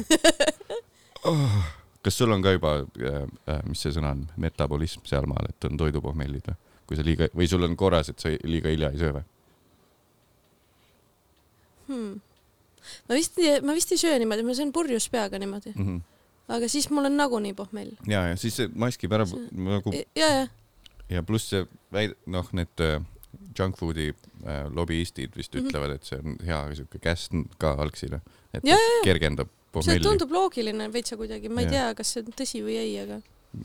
Oh. Kas sul on ka juba äh,, äh, mis see sõna on, metabolism sealmaal, et on toidupohmellid või? kui sa liiga või sul on korras, et sa liiga hilja ei söö või Hmm. ma vist, ma vist ei söö niimoodi, ma söön purjus peaga niimoodi, mm? -hmm. aga siis mul on nagunii pohmell. ja, ja siis see maskib ära See- nagu ja, ja, ja pluss see väid-, noh, need äh, junk food'i äh, lobbyistid vist Mhm. ütlevad, et see on hea siuke käsn ka algsile, et Ja, ta kergendab see pohmelli. tundub loogiline veitsa kuidagi, ma ei Jah. tea, kas see on tõsi või ei, aga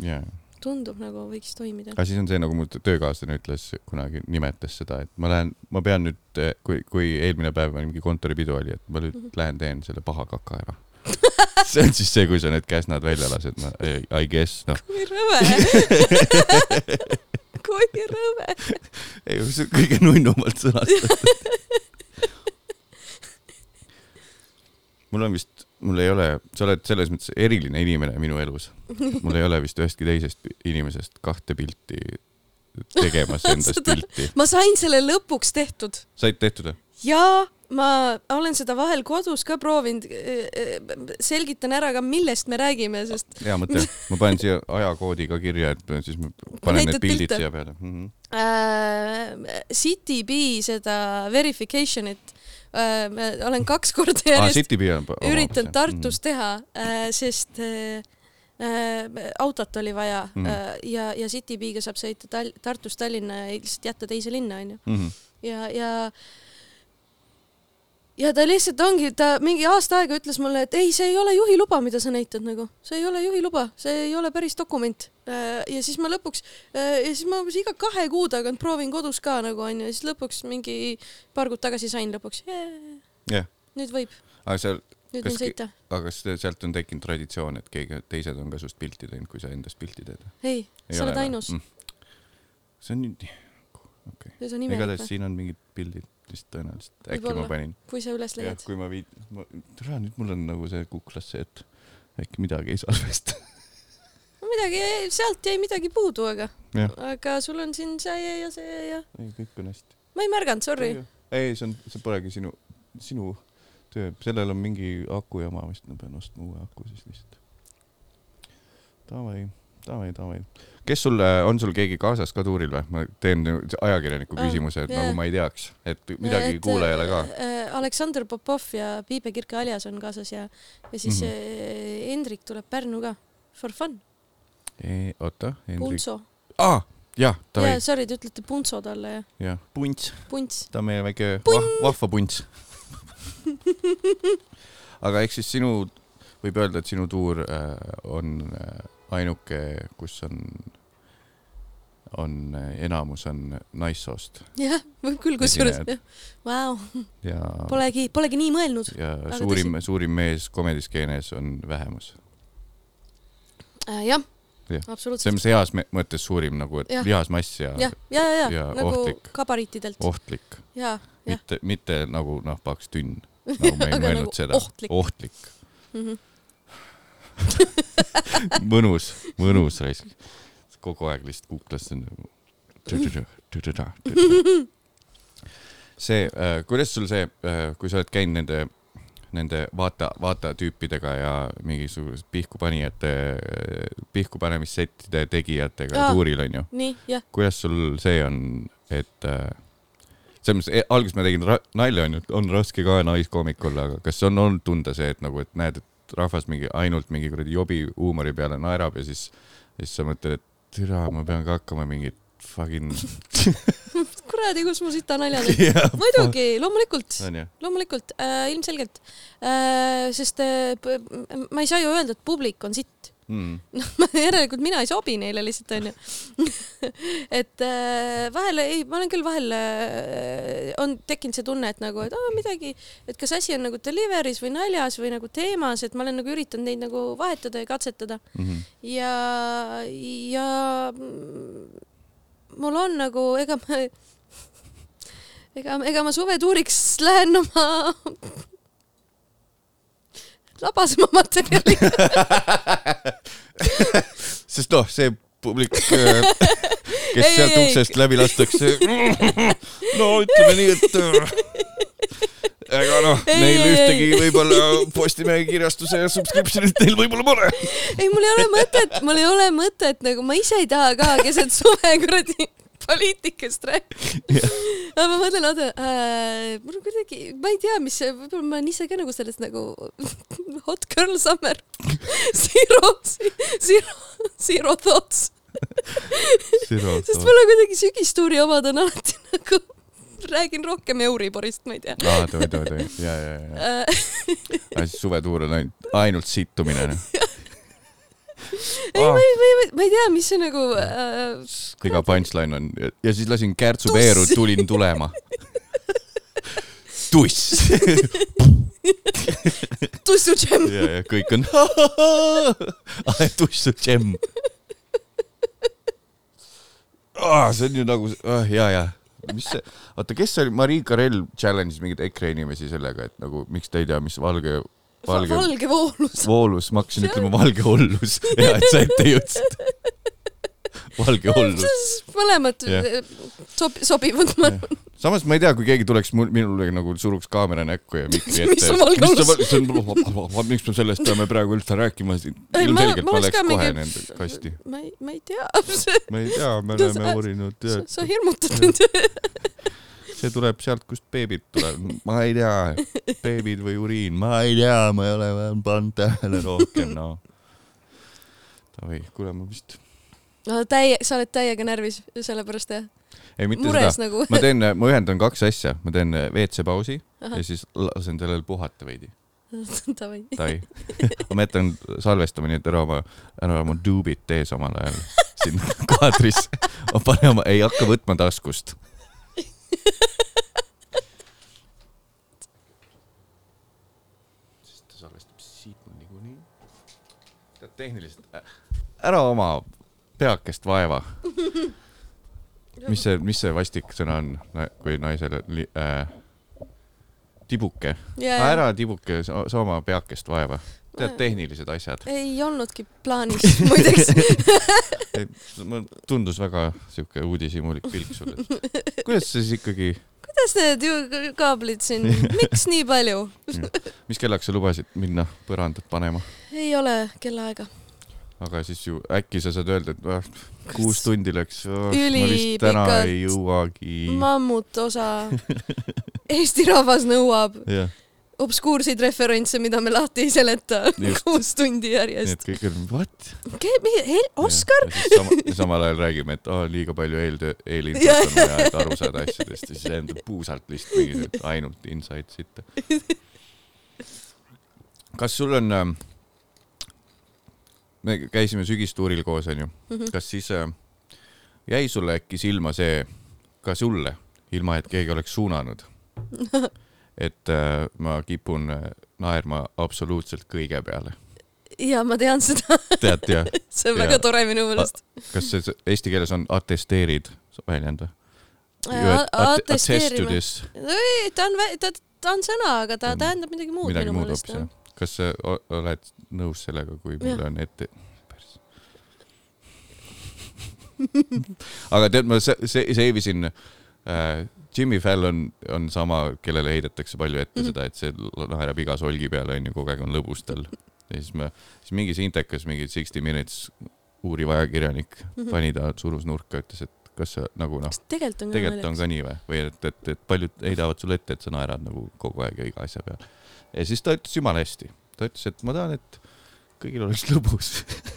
jaa, tundub nagu võiks toimida. aga siis on see, nagu mu töökaaslane ütles kunagi, nimetas seda, et ma lähen, ma pean nüüd, kui, kui eelmine päev mingi kontoripidu oli, et ma nüüd Mhm. lähen teen selle paha kaka ära. see on siis see, kui sa need käsnad välja lased, no I guess, noh. kui rõve. kui rõve. ei, see on kõige nunnumalt sõnastatud. mul on vist, mul ei ole, sa oled selles mõttes eriline inimene minu elus. mul ei ole vist ühestki teisest inimesest kahte pilti tegemas endast Seda- pilti. ma sain selle lõpuks tehtud said tehtud või? ja ma olen seda vahel kodus ka proovinud. selgitan ära ka, millest me räägime, sest hea mõte, ma panen siia ajakoodi ka kirja, et siis ma panen Näitad need pildid pilte? siia peale mm. -hmm. äh, CityB seda verification'it ma olen kaks korda ah, järjest on. üritanud Tartus teha äh,, sest äh, äh, autot oli vaja Mhm. mm. äh, ja, ja CityB-ga saab sõita Tal-, Tartust Tallinna ja lihtsalt jätta teise linna, onju. -hmm. ja, ja ja ta lihtsalt ongi, ta mingi aasta aega ütles mulle, et ei, see ei ole juhiluba, mida sa näitad nagu, see ei ole juhiluba, see ei ole päris dokument. ja siis ma lõpuks ja siis ma umbes iga kahe kuu tagant proovin kodus ka nagu onju siis lõpuks mingi paar kuud tagasi sain lõpuks yeah,. jah, nüüd võib, aga seal, Kas aga kas sealt on tekkinud traditsioon, et keegi, teised on ka sinust pilti teinud, kui sa endast pilti teed? ei, sa oled ainus. see on nüüd, okei okay., igatahes siin on mingid pildid vist tõenäoliselt, äkki Võib-olla. ma panin. kui sa üles leiad,. kui ma viid-, ma, tere, nüüd mul on nagu see kuklas see, et äkki midagi ei salvesta. midagi, sealt jäi midagi puudu, aga, aga sul on siin see ja see ja ei kõik on hästi. ma ei märganud, sorry. ei, see on, see polegi sinu, sinu töö, sellel on mingi aku jama vist, ma pean ostma uue aku siis lihtsalt. Davai, davai, davai. Kes sul, on sul keegi kaasas ka tuuril või? ma teen ajakirjaniku Ah, küsimuse, et jaa. nagu ma ei teaks, et midagi kuulajale ka. Aleksandr Popov ja Piibe Kirke Aljas on kaasas ja, ja siis mm -hmm. Hendrik tuleb Pärnu ka. For fun, oota, Hendrik. Puntso. aa, jah, davai jaa, sorry, te ütlete Puntso talle ja jah, punts, Punts. ta on meie väike vah, vahva punts. aga eks siis sinu, võib öelda, et sinu tuur äh, on äh, ainuke, kus on, on enamus on naissoost jah, võib küll kusjuures vau, ja, polegi, polegi nii mõelnud ja suurim, suurim mees komediskeenes on vähemus. äh,. jah ja., absoluutselt. selles heas mõttes suurim nagu, et Jah. lihasmass ja, jah, ja, ja, ja, ja nagu ohtlik. gabariitidelt oh. ohtlik, ja, mitte, mitte nagu noh, paks tünn, nagu me ei mõelnud nagu seda. ohtlik. ohtlik, Mm -hmm. mõnus, mõnus raisk. kogu aeg lihtsalt kuklas on. see, kuidas sul see, kui sa oled käinud nende, nende vaata, vaatajatüüpidega ja mingisuguse pihkupanijate, pihkupanemissettide tegijatega tuuril onju, kuidas sul see on, et äh, selles mõttes, alguses ma tegin nalja onju, et on raske ka naiskoomik olla, aga kas on olnud tunda see, et nagu, et näed, et rahvas mingi ainult mingi kuradi jobi huumori peale naerab ja siis, siis sa mõtled, et türa, ma pean ka hakkama mingit fucking. kuradi, kus mu sita naljad on. muidugi, loomulikult, loomulikult äh,, ilmselgelt äh,, sest äh, ma ei saa ju öelda, et publik on sitt. Mm. järelikult mina ei sobi neile lihtsalt onju. et äh, vahel ei, ma olen küll vahel äh, on tekkinud see tunne, et nagu, et aa midagi, et kas asi on nagu delivery's või naljas või nagu teemas, et ma olen nagu üritanud neid nagu vahetada ja katsetada Mm -hmm. ja, ja mul on nagu, ega ma, ega, ega ma suvetuuriks lähen oma labasema materjaliga. noh, see publik äh, kes Ei, sealt ei, ei. uksest läbi lastakse. no ütleme nii, et äh, ega noh, Ei, neil ei, ühtegi võib-olla Postimehe kirjastuse subscription'it neil võib-olla pole. ei, mul ei ole mõtet, mul ei ole mõtet nagu, ma ise ei taha ka keset suve kuradi poliitikast rääkida. aga ma mõtlen, oota äh,, mul kuidagi, ma ei tea, mis võib-olla ma olen ise ka nagu sellest nagu hot girl summer, zero, zero, zero thoughts, sest mul on kuidagi sügistuuri omad on alati nagu, räägin rohkem Euriborist, ma ei tea aa, tohi, tohi, tohi, ja, ja, ja. äh,. siis suvetuur on ainult, ainult sittumine. ei, ma ei, ma ei, ma ei tea, mis see nagu äh,. iga punchline on ja siis lasin kärtsu peeru, tulin tulema. tuss. tussu džem. ja, ja kõik on tussu džem. see on ju nagu, ja, ja, mis see, oota, kes see oli, Marii Karell challenge'is mingeid EKRE inimesi sellega, et nagu miks te ei tea, mis valge, valge valge voolus. voolus, ma hakkasin ütlema valge hollus, hea, et sa ette jõudsid. valge hollus. mõlemad Jah. sob-, sobivad, ma arvan. samas ma ei tea, kui keegi tuleks mul, minule nagu suruks kaamera näkku ja mikri ette. Mis on valge hollus? miks me sellest peame praegu üldse rääkima, ilmselgelt ma ma ka kohe mingi- nende kasti. ma ei, ma ei tea. ma ei tea, me oleme uurinud, sa hirmutad mind. See tuleb sealt, kust beebid tulevad, ma ei tea, beebid või uriin, ma ei tea, ma ei ole pannud tähele rohkem, noh. oi, kuule, ma vist, täie, sa oled täiega närvis sellepärast jah? ei mitte mures seda, nagu. ma teen, ma ühendan kaks asja, ma teen WC pausi Ahah. ja siis lasen sellel puhata veidi. Davai. Tai. ma jätan salvestama, nii et ära oma, ära oma duubit tee samal ajal siin kaadris. ma panen oma, ei hakka võtma taskust. Sest ta salvestab siit niikuinii. tead tehniliselt, ära oma peakest vaeva. mis see, mis see vastik sõna on, kui naisele äh, tibuke ära tibuke, sa sa oma peakest vaeva. tead, tehnilised asjad. ei olnudki plaanis, muideks. tundus väga siuke uudishimulik pilk sulle. kuidas sa siis ikkagi, kuidas need ju kaablid siin, miks nii palju? mis kellaks sa lubasid minna põrandat panema? ei ole kellaaega. aga siis ju äkki sa saad öelda, et ah, kuus tundi läks täna Ülipikalt. mammut osa. Eesti rahvas nõuab jah, obskuurseid referentse, mida me lahti ei seleta kuus tundi nii järjest et. kõik on what? Oskar? Sama, samal ajal räägime, et oh, liiga palju eeltöö, eelinfot on vaja, et aru saada asjadest ja siis endab puusalt lihtsalt mingi ainult insight sitta. kas sul on äh,, me käisime sügistuuril koos, onju, Mhm. kas siis äh, jäi sulle äkki silma see, ka sulle, ilma et keegi oleks suunanud, et äh, ma kipun äh, naerma absoluutselt kõige peale, ja ma tean seda, tead jah? see on Jaa. väga tore minu meelest. kas see see eesti keeles on atesteerid väljend või? atesteerime. ta on, ta, ta on sõna, aga ta tähendab midagi muud midagi minu meelest kas sa oled nõus sellega, kui Jah. on ette? aga tead, ma se- se- seivisin äh,, Jimmy Fallon on sama, kellele heidetakse palju ette Mhm. seda, et see naerab iga solgi peale onju, kogu aeg on lõbus tal. ja siis me, siis mingi sintekas, mingi Sixty Minutes uuriv ajakirjanik Mhm. pani ta, surus nurka, ütles, et kas sa nagu noh, tegelikult on tegelikult on ka nii või, või et, et, et paljud heidavad sulle ette, et sa naerad nagu kogu aeg ja iga asja peale. ja siis ta ütles jumala hästi, ta ütles, et ma tahan, et kõigil oleks lõbus.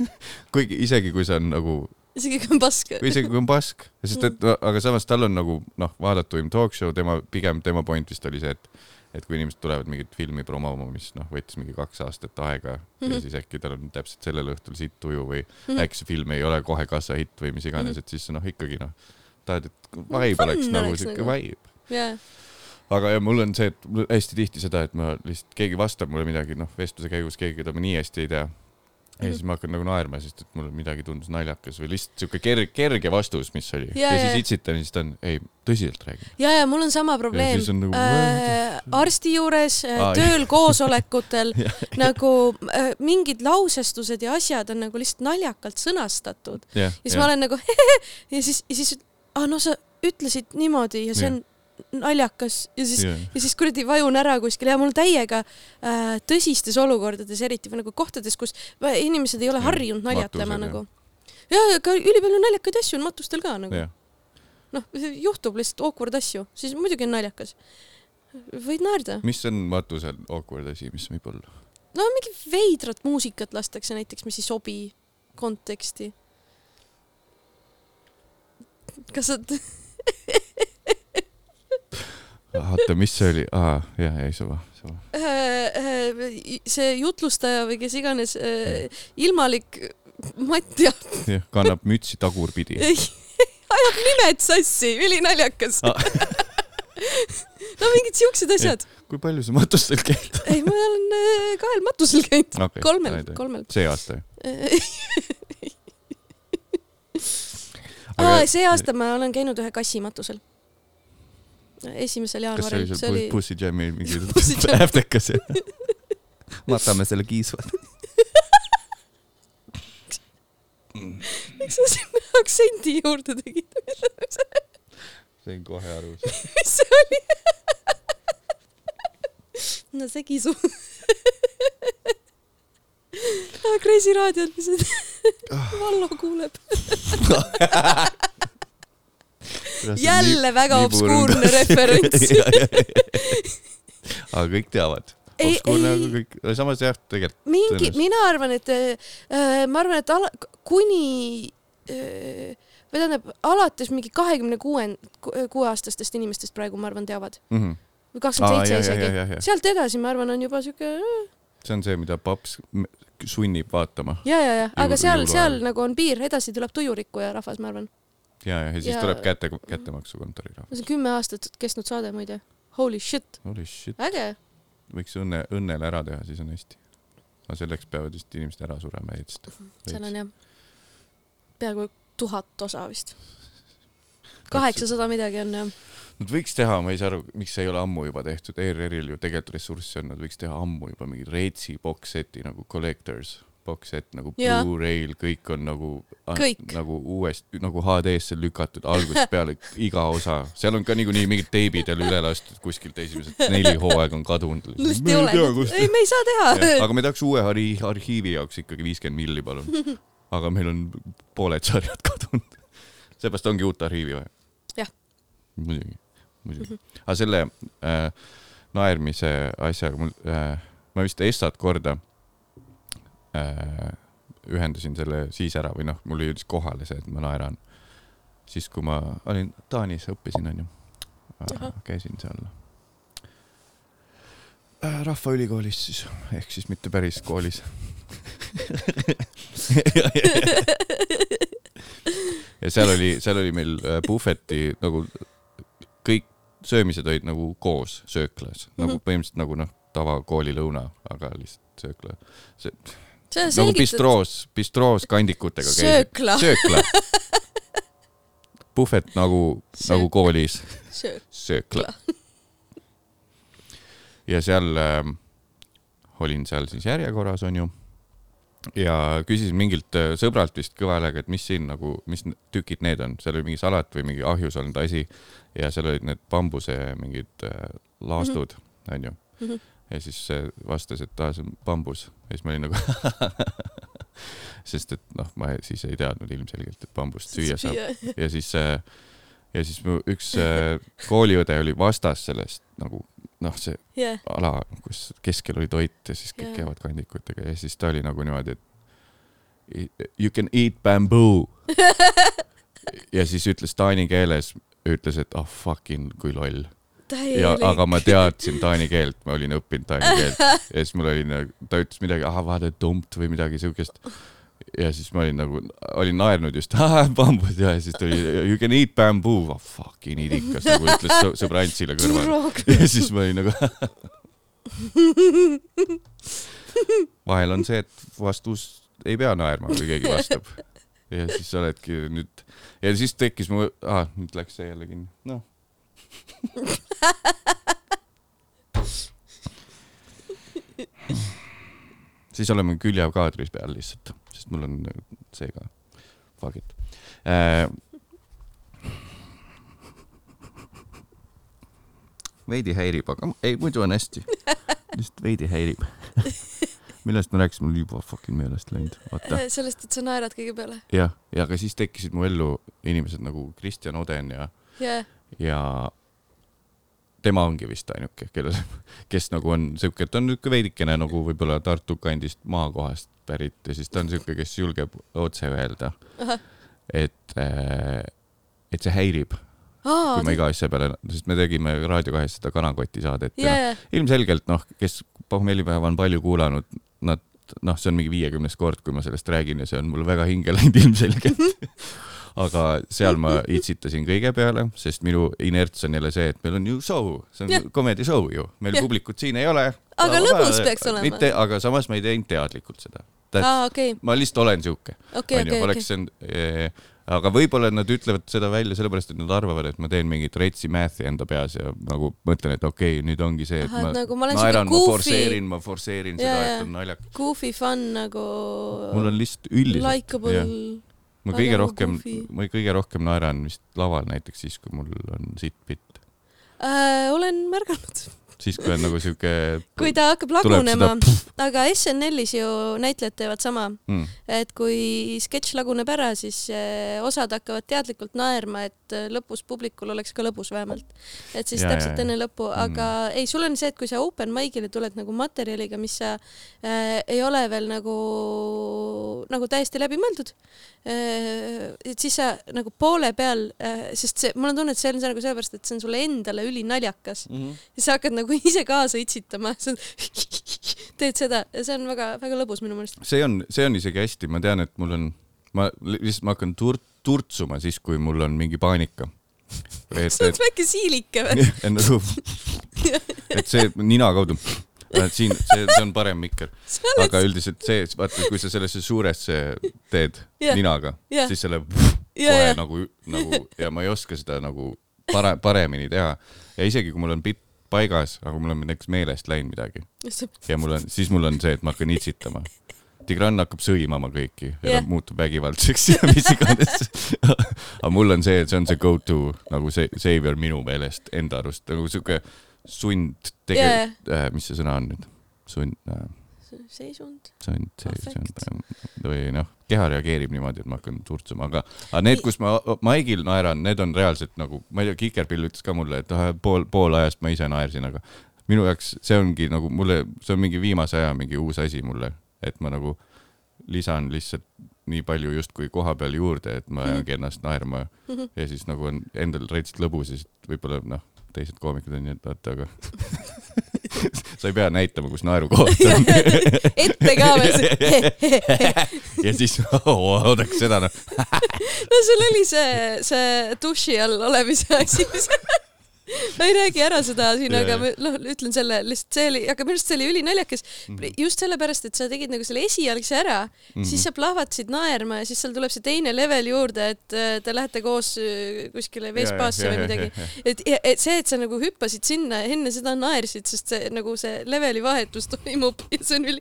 kuigi isegi kui see on nagu, isegi kui on pask. või isegi kui on pask, sest et aga samas tal on nagu noh, vaadatuim talk show, tema pigem tema point vist oli see, et et kui inimesed tulevad mingit filmi promoma, mis noh, võttis mingi kaks aastat aega mm -hmm. ja Mhm. siis äkki tal on täpselt sellel õhtul siit tuju või mm. -hmm. äkki see film ei ole kohe kassahitt või mis iganes mm. -hmm. et siis noh, ikkagi noh, tahad, et vibe oleks nagu siuke nagu. vibe. jaa, aga ja mul on see, et hästi tihti seda, et ma lihtsalt, keegi vastab mulle midagi, noh, vestluse käigus keegi, keda ma nii hästi ei tea. Ja siis ma hakkan nagu naerma, sest et mulle midagi tundus naljakas või lihtsalt siuke kerge, kerge vastus, mis oli. Ja, ja ja. siis itsitan ja siis ta on, ei, tõsiselt räägin. ja, ja mul on sama probleem. nagu, äh, arsti juures äh, tööl, koosolekutel nagu äh, mingid lausestused ja asjad on nagu lihtsalt naljakalt sõnastatud. Ja siis ma olen nagu ja siis, ja siis, aa no sa ütlesid niimoodi ja see on naljakas ja siis Jah. ja siis kuradi vajun ära kuskil ja mul täiega äh, tõsistes olukordades, eriti või nagu kohtades, kus inimesed ei ole Jah, harjunud naljatama matused, nagu. ja, ka ülipalju naljakaid asju on matustel ka nagu. jah, noh, juhtub lihtsalt awkward asju, siis muidugi on naljakas. võid naerda. mis on matusel awkward asi, mis võib olla? no mingi veidrat muusikat lastakse näiteks, mis ei sobi konteksti. kas sa, oota, mis see oli? aa, jah, ei suva, suva. see jutlustaja või kes iganes, ilmalik Matja jah, kannab mütsi tagurpidi. ajab nimed sassi, ülinaljakas. no mingid siuksed asjad. kui palju sa matustel käid? ei, ma olen äh, kahel matusel käinud Okei, kolmel kolmel. see aasta ju. aa, see aasta ma olen käinud ühe kassi matusel. Esimesel kas see jaanuaril, oli see seal Pussy Jam'i mingi Pussy Jam. äftekas? matame selle kiisva. miks sa sinna aktsendi juurde tegid? sain kohe aru. mis see oli? no see kisu. Kreisi raadiol lihtsalt Vallo kuuleb. jälle väga obskuurne referents. aga kõik teavad. Obskuurne, aga kõik, samas jah, tegelikult. mingi, mina arvan, et äh, ma arvan, et ala, kuni äh, või tähendab alates mingi kahekümne kuue, kuueaastastest inimestest praegu ma arvan teavad Mhm. või kakskümmend seitse isegi. sealt edasi ma arvan, on juba siuke see on see, mida paps sunnib vaatama ja, ja, ja, aga seal, seal nagu on piir, edasi tuleb tujurikkuja rahvas, ma arvan. ja, ja, siis Ja- tuleb kätte, kättemaksukontori raha. see on kümme aastat kestnud saade muide. Holy shit, Holy shit, äge. võiks õnne, õnnele ära teha, siis on hästi. aga selleks peavad vist inimesed ära surema eest. seal on jah, peaaegu tuhat osa vist. kaheksasada midagi on jah. Nad võiks teha, ma ei saa aru, miks see ei ole ammu juba tehtud, ERR-il ju tegelikult ressurssi on, nad võiks teha ammu juba mingi Reitsi box seti nagu Collectors box set nagu. Blu-ray'l, kõik on nagu Kõik. nagu uuesti nagu HD-sse lükatud algusest peale iga osa, seal on ka niikuinii mingid teibid jälle üle lastud kuskilt esimesed neli hooaega on kadunud. lihtsalt ei ole. ei, me ei saa teha. aga me tahaks uue arhi-, arhiivi jaoks ikkagi viiskümmend milli, palun. aga meil on pooled sarjad kadunud. seepärast ongi uut arhiivi vaja. Jah. muidugi, muidugi. aga selle äh, naermise asjaga mul äh,, ma vist Essat korda ühendasin selle siis ära või noh, mul jõudis kohale see, et ma naeran. siis, kui ma olin Taanis, õppisin onju äh,, käisin seal äh, Rahvaülikoolis siis, ehk siis mitte päris koolis. ja seal oli, seal oli meil äh, puhveti nagu kõik söömised olid nagu koos sööklas mm, -hmm. nagu Mhm. põhimõtteliselt nagu noh, tavakoolilõuna, aga lihtsalt söökla. see sa nagu selgitad. bistroos, bistroos kandikutega söökla. söökla. puhvet nagu, nagu koolis, söök. söökla. ja seal äh, olin seal siis järjekorras onju ja küsisin mingilt äh, sõbralt vist kõva häälega, et mis siin nagu, mis tükid need on, seal oli mingi salat või mingi ahjus olnud asi ja seal olid need bambuse mingid äh, laastud onju Mhm. Ja siis äh, vastas, et aa, see on bambus ja siis ma olin nagu sest et noh, ma siis ei teadnud ilmselgelt, et bambust süüa saab ja siis äh, ja siis mu üks äh, kooliõde oli vastas sellest nagu noh, see jah, ala, kus keskel oli toit ja siis kõik Jaa. käivad kandikutega ja siis ta oli nagu niimoodi, et "I- you can eat bamboo. ja siis ütles taani keeles, ütles, et ah oh, fucking kui loll. täielik. aga ma teadsin taani keelt, ma olin õppinud taani keelt ja siis mul oli nagu, ta ütles midagi, ah vaata tumt või midagi siukest. ja siis ma olin nagu, olin naernud just, bambus ja siis tuli you can eat bamboo, oh fucking idikas nagu ütles sõ- sõbrantsile kõrval. ja siis ma olin nagu vahel on see, et vastus ei pea naerma, kui keegi vastab. ja siis sa oledki nüüd ja siis tekkis mu, aa, nüüd läks see jälle kinni, noh. Siis oleme külje kaadris peal lihtsalt, sest mul on see ka, fuck it äh,. veidi häirib, aga ei, muidu on hästi. lihtsalt veidi häirib. millest me rääkisime, mul juba fucking meelest läinud, oota. sellest, et sa naerad kõige peale. jah, ja aga siis tekkisid mu ellu inimesed nagu Kristjan Oden ja, jah, ja tema ongi vist ainuke, kellel, kes nagu on siuke, ta on niuke veidikene nagu võib-olla Tartu kandist maakohast pärit ja siis ta on siuke, kes julgeb otse öelda, et, et see häirib, kui ma iga asja peale, sest me tegime Raadio kahes seda Kanakoti saadet ja ja, ilmselgelt noh, kes pohmellipäeva on palju kuulanud, nad noh, see on mingi viiekümnes kord, kui ma sellest räägin ja see on mul väga hinge läinud ilmselgelt. aga seal ma itsitasin kõige peale, sest minu inerts on jälle see, et meil on ju show, see on comedy show ju, meil Jah. publikut siin ei ole. Aga lõbus peaks olema. mitte, aga samas ma ei teinud teadlikult seda. aa, okei, ma lihtsalt olen siuke, okei, onju, okei. oleks see, aga võib-olla nad ütlevad seda välja sellepärast, et nad arvavad, et ma teen mingit retsi math'i enda peas ja nagu mõtlen, et okei okay,, nüüd ongi see, et Ahah, ma nagu ma olen naeran, ma forsseerin, ma forsseerin seda, et on naljakas. Goofy fun nagu. mul on lihtsalt üldiselt, Likeable jah. Ma kõige nagu rohkem ma kõige rohkem naeran vist laval näiteks siis, kui mul on sitt-pitt. äh,. olen märganud, siis, kui on nagu siuke kui ta hakkab lagunema. aga SNL-is ju näitlejad teevad sama, mm, et kui sketš laguneb ära, siis eh, osad hakkavad teadlikult naerma, et eh, lõpus publikul oleks ka lõbus vähemalt. et siis Ja, ja, ja, täpselt ja. enne lõppu, aga mm. ei, sul on see, et kui sa open mic'ile tuled nagu materjaliga, mis sa äh, ei ole veel nagu, nagu täiesti läbimõeldud äh,, et siis sa nagu poole peal äh,, sest see, mul on tunne, et see on see nagu sellepärast, et see on sulle endale ülinaljakas mm. -hmm. ja sa hakkad nagu ise kaasa itsitama, teed seda ja see on väga-väga lõbus minu meelest. see on, see on isegi hästi, ma tean, et mul on, ma lihtsalt ma hakkan tur-, turtsuma siis, kui mul on mingi paanika. sa oled väike siilik või? nagu, et see nina kaudu, siin, see, see on parem mikker, aga üldiselt see, vaata, kui sa sellesse suuresse teed Jah. ninaga, Jah. siis selle ja, kohe ja, nagu, nagu ja ma ei oska seda nagu pare-, paremini teha. ja isegi kui mul on bitt paigas, aga mul on näiteks meelest läinud midagi ja mul on, siis mul on see, et ma hakkan itsitama. Tigran hakkab sõimama kõiki ja ta muutub vägivaldseks ja mis iganes. aga mul on see, et see on see go to nagu see savior minu meelest enda arust nagu siuke sund tege- Jaa. äh,, mis see sõna on nüüd? sund äh,, seisund. sund, Affekt. on või noh, keha reageerib niimoodi, et ma hakkan turtsuma, aga, aga need, kus ma maigil naeran, need on reaalselt nagu, ma ei tea, Kikerpill ütles ka mulle, et ah, pool, pool ajast ma ise naersin, aga minu jaoks see ongi nagu mulle, see on mingi viimase aja mingi uus asi mulle, et ma nagu lisan lihtsalt nii palju justkui koha peal juurde, et ma ajangi ennast naerma Mhm. ja siis nagu on endal retsilt lõbus ja siis võib-olla noh, teised koomikud on nii, et vaata, aga sa ei pea näitama, kus naerukoht on. ette ka veel. ja siis oodaks seda noh, no sul oli see, see duši all olemise asi, ma ei räägi ära seda siin, Jaa, aga noh, ütlen selle lihtsalt see oli, aga minu arust see oli ülinaljakas Mhm. just sellepärast, et sa tegid nagu selle esialgse ära mm, -hmm. siis sa plahvatasid naerma ja siis seal tuleb see teine level juurde, et äh, te lähete koos äh, kuskile veespaasse või midagi. et, et see, et sa nagu hüppasid sinna ja enne seda naersid, sest see nagu see leveli vahetus toimub ja see on üli,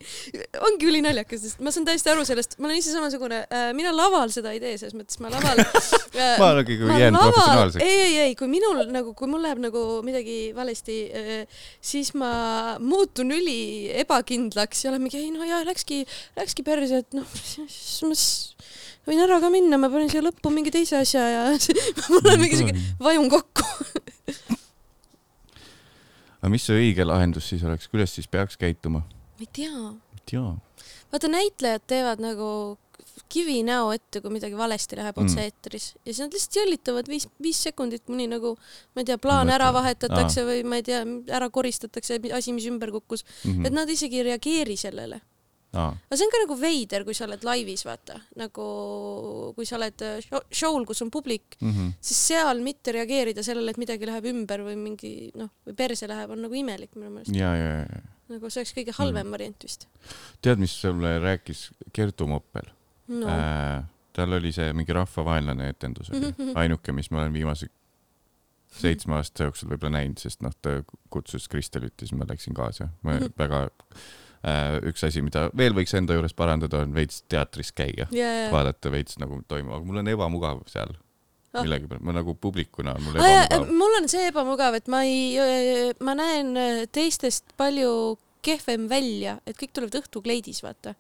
ongi ülinaljakas, sest ma saan täiesti aru sellest, ma olen ise samasugune äh,, mina laval seda ei tee, selles mõttes ma laval äh, ma olengi ma jäänud professionaalseks. ei, ei, ei, kui minul nagu, kui mul läheb nagu midagi valesti, siis ma muutun üli ebakindlaks ja olen mingi, ei no jaa, läkski, läkski perse, et noh, siis ma võin ära ka minna, ma panin siia lõppu mingi teise asja ja mul on mingi siuke, vajun kokku. aga mis see õige lahendus siis oleks, kuidas siis peaks käituma? ma ei tea, ei tea. vaata näitlejad teevad nagu kivi näo ette, kui midagi valesti läheb Mm. otse-eetris ja siis nad lihtsalt jõllitavad viis, viis sekundit, kuni nagu ma ei tea, plaan ära vahetatakse või ma ei tea, ära koristatakse asi, mis ümber kukkus, Mhm. et nad isegi ei reageeri sellele. aa, aga see on ka nagu veider, kui sa oled laivis, vaata, nagu kui sa oled äh, show- show'l, kus on publik, Mhm. siis seal mitte reageerida sellele, et midagi läheb ümber või mingi noh, või perse läheb, on nagu imelik minu meelest. ja, ja, ja, nagu see oleks kõige halvem variant vist. tead, mis sulle rääkis Kertu Moppel no äh,? tal oli see mingi rahvavaenlane etendus oli Mhm. ainuke, mis ma olen viimase seitsme aasta jooksul võib-olla näinud, sest noh, ta kutsus Kristelit ja siis ma läksin kaasa. ma Mhm. väga äh,, üks asi, mida veel võiks enda juures parandada, on veits teatris käia, ja, vaadata veits nagu toimub, aga mul on ebamugav seal Ah. millegipärast, ma nagu publikuna on mul ah,. Ebamugav. mul on see ebamugav, et ma ei, ma näen äh, teistest palju kehvem välja, et kõik tulevad õhtukleidis, vaata.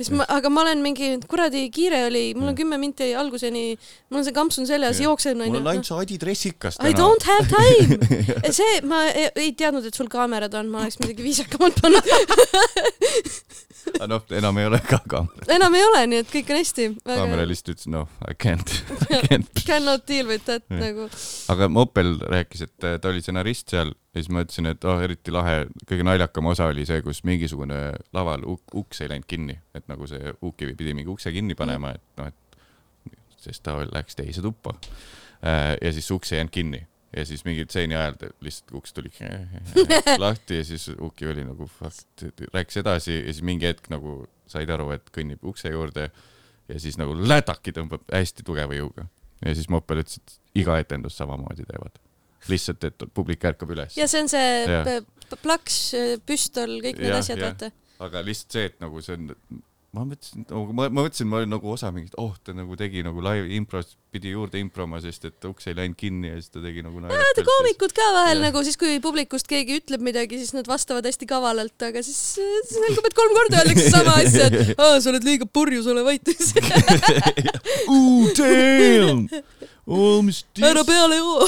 Siis ma, aga ma olen mingi, kuradi kiire oli, mul on kümme minti alguseni, mul on see kampsun seljas, jooksen mul on onju ainult. see adidressikas I don't have time. see, ma ei, ei teadnud, et sul kaamerad on, ma oleks midagi viisakamalt pannud. aga noh, enam ei ole ka kaamera. enam ei ole, nii et kõik on hästi. kaamera lihtsalt ütles noh, I can't, I can't. Cannot deal with that Jah. nagu. aga Moppel rääkis, et äh, ta oli stsenarist seal ja siis ma ütlesin, et oh, eriti lahe, kõige naljakam osa oli see, kus mingisugune laval uk- uks ei läinud kinni, et nagu see Uki pidi mingi ukse kinni panema, et noh, et sest ta läks teise tuppa. ja siis uks ei jäänud kinni ja siis mingi stseeni ajal lihtsalt uks tuli lahti ja siis Uki oli nagu fuck, rääkis edasi ja siis mingi hetk nagu said aru, et kõnnib ukse juurde ja siis nagu lädaki tõmbab hästi tugeva jõuga ja siis Moppel ütles, et iga etendus samamoodi teevad. lihtsalt, et publik ärkab üles. ja see on see p- plaks, püstol, kõik need Jah, asjad, vaata. aga lihtsalt see, et nagu see on, ma mõtlesin, ma, ma mõtlesin, ma olin nagu osa mingit, oh, ta nagu tegi nagu live impros, pidi juurde improma, sest et uks ei läinud kinni ja siis ta tegi nagu vaata koomikud ka vahel Jah. nagu siis, kui publikust keegi ütleb midagi, siis nad vastavad hästi kavalalt, aga siis selgub, et kolm korda öeldakse sama asja, et aa, sa oled liiga purjus, ole vait. Ooh, damn! Oh, mis ära peale joo.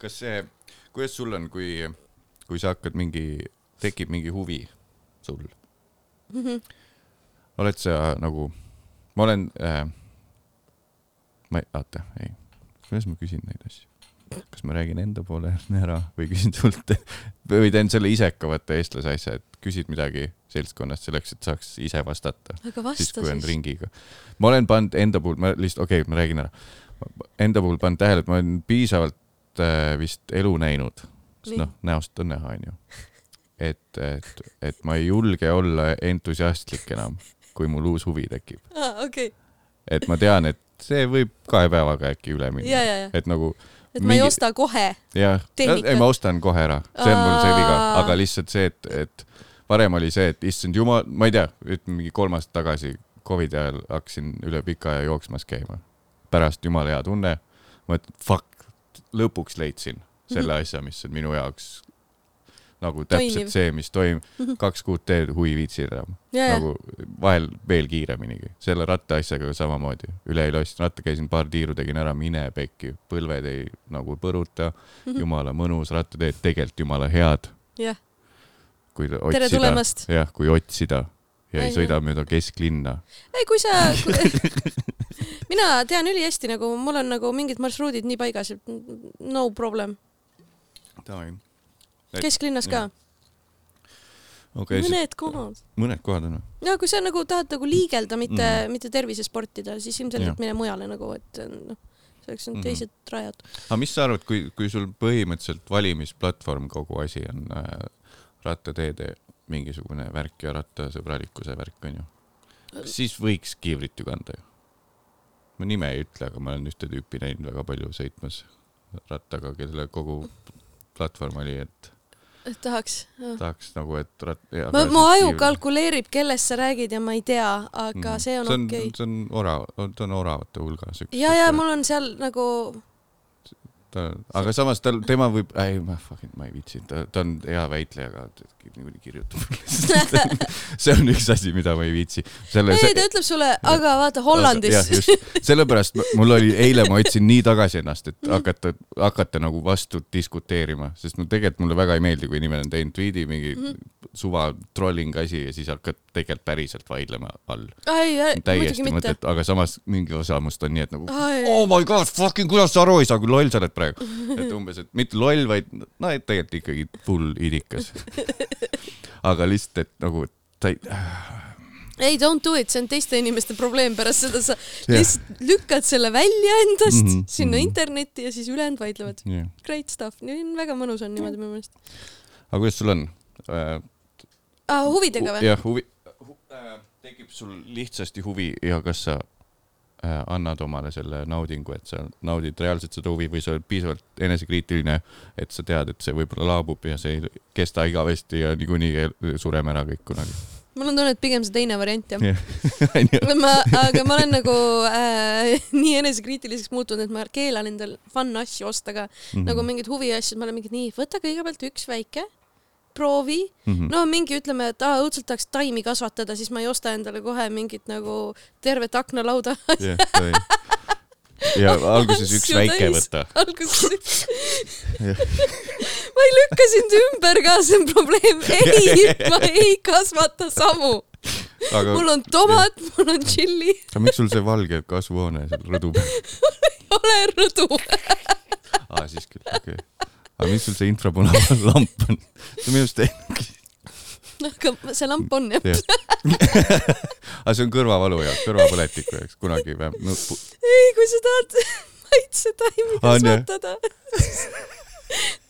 kas see, kuidas sul on, kui, kui sa hakkad mingi, tekib mingi huvi sul? oled sa nagu, ma olen äh,, ma ei, oota, ei, kuidas ma küsin neid asju? kas ma räägin enda poole ära või küsin sult või teen selle isekavate eestlase asja, et küsid midagi seltskonnast selleks, et saaks ise vastata, aga siis vasta kui on siis. ringiga. ma olen pannud enda puhul, ma lihtsalt, okei okay,, ma räägin ära. Enda puhul pannud tähele, et ma olen piisavalt äh, vist elu näinud, sest noh, näost on näha, onju. et, et, et ma ei julge olla entusiastlik enam, kui mul uus huvi tekib. aa, okei. et ma tean, et see võib kahe päevaga äkki üle minna. et nagu et ma ei mingi- osta kohe. jah, ei ma ostan kohe ära, see on mul see viga, aga lihtsalt see, et, et varem oli see, et issand jumal, ma ei tea, ütleme mingi kolm aastat tagasi Covidi ajal hakkasin üle pika aja jooksmas käima. pärast jumala hea tunne, ma ütlen fuck, lõpuks leidsin selle asja, mis on minu jaoks nagu täpselt Toimiv. see, mis toimub, kaks kuud teed, huvi ei viitsi enam. ja, nagu vahel veel kiireminigi, selle ratta asjaga samamoodi, üle ei ostsin ratta, käisin paar tiiru, tegin ära, mine pekki, põlved ei nagu põruta, Mhm. jumala mõnus rattateed, tegelikult jumala head, jah. kui tere otsida, tulemast. jah, kui otsida ja ei Ai, sõida mööda kesklinna. ei, kui sa mina tean ülihästi nagu mul on nagu mingid marsruudid nii paigas, et no problem. Kesklinnas ka, siis mõned kohad. mõned kohad on. ja kui sa nagu tahad nagu liigelda, mitte mm. Mm. mitte tervisesportida, siis ilmselgelt mine mujale nagu, et noh, selleks on Mhm. teised rajad. aga mis sa arvad, kui, kui sul põhimõtteliselt valimisplatvorm kogu asi on äh, rattateede mingisugune värk ja rattasõbralikkuse värk onju, siis võiks kiivrit ju kanda ju. ma nime ei ütle, aga ma olen ühte tüüpi näinud väga palju sõitmas rattaga, kelle kogu platvorm oli, et tahaks. tahaks nagu, et rat-. ma, mu aju kalkuleerib, kellest sa räägid ja ma ei tea, aga see on okei okay.. See on orav, ta on oravate hulgas. ja, ja mul on seal nagu, ta, aga samas tal, tema võib, ei ma fucking, ma ei viitsi, ta, ta on hea väitleja, aga niikuinii kirjutab see on üks asi, mida ma ei viitsi. ei ta ütleb sulle, aga vaata Hollandis sellepärast mul oli eile, ma otsin nii tagasi ennast, et hakata, hakata nagu vastu diskuteerima, sest no tegelikult mulle väga ei meeldi, kui inimene on teinud tweet'i mingi mm -hmm. suva trolling asi ja siis hakkad tegelikult päriselt vaidlema all. täiesti mõttetu, aga samas mingi osa must on nii, et nagu Ai. oh my god, fucking kuidas sa aru ei saa, kui loll sa oled praegu. et umbes, et mitte loll, vaid no et tegelikult ikkagi full idikas. aga lihtsalt, et nagu ta ei, ei, don't do it, see on teiste inimeste probleem, pärast seda sa Jah. lihtsalt lükkad selle välja endast mm -hmm, sinna mm. -hmm. internetti ja siis ülejäänud vaidlevad. jah. Great stuff, väga mõnus on niimoodi minu meelest aga kuidas sul on äh,? ah,. huvidega või? jah, huvi hu,, äh, tekib sul lihtsasti huvi ja kas sa annad omale selle naudingu, et sa naudid reaalselt seda huvi või sa oled piisavalt enesekriitiline, et sa tead, et see võib-olla laabub ja see ei kesta igavesti ja niikuinii sureme ära kõik kunagi. mul on tunne, et pigem see teine variant jah. onju. ma, aga ma olen nagu äh, nii enesekriitiliseks muutunud, et ma keelan endal fun asju osta ka mm, -hmm. nagu mingeid huviasju, ma olen mingi nii, võta kõigepealt üks väike, proovi, Mhm. no mingi ütleme, et aa õudselt tahaks taimi kasvatada, siis ma ei osta endale kohe mingit nagu tervet aknalauda jah, ja alguses üks Asju väike täis. võtta. alguses. ma ei lükka sind ümber ka, see on probleem, ei, ma ei kasvata samu. aga mul on tomat, mul on tšilli, aga miks sul see valge kasvuhoone seal rõdu peal? ei ole rõdu. aa, siis küll, okei okay.. Aga mis sul see infrapunane lamp on? see on minu arust aga see lamp on jah. jah. aga see on kõrvavalu jaoks, kõrvapõletiku jaoks kunagi või no,? ei, kui sa tahad maitsetaimi kasvatada,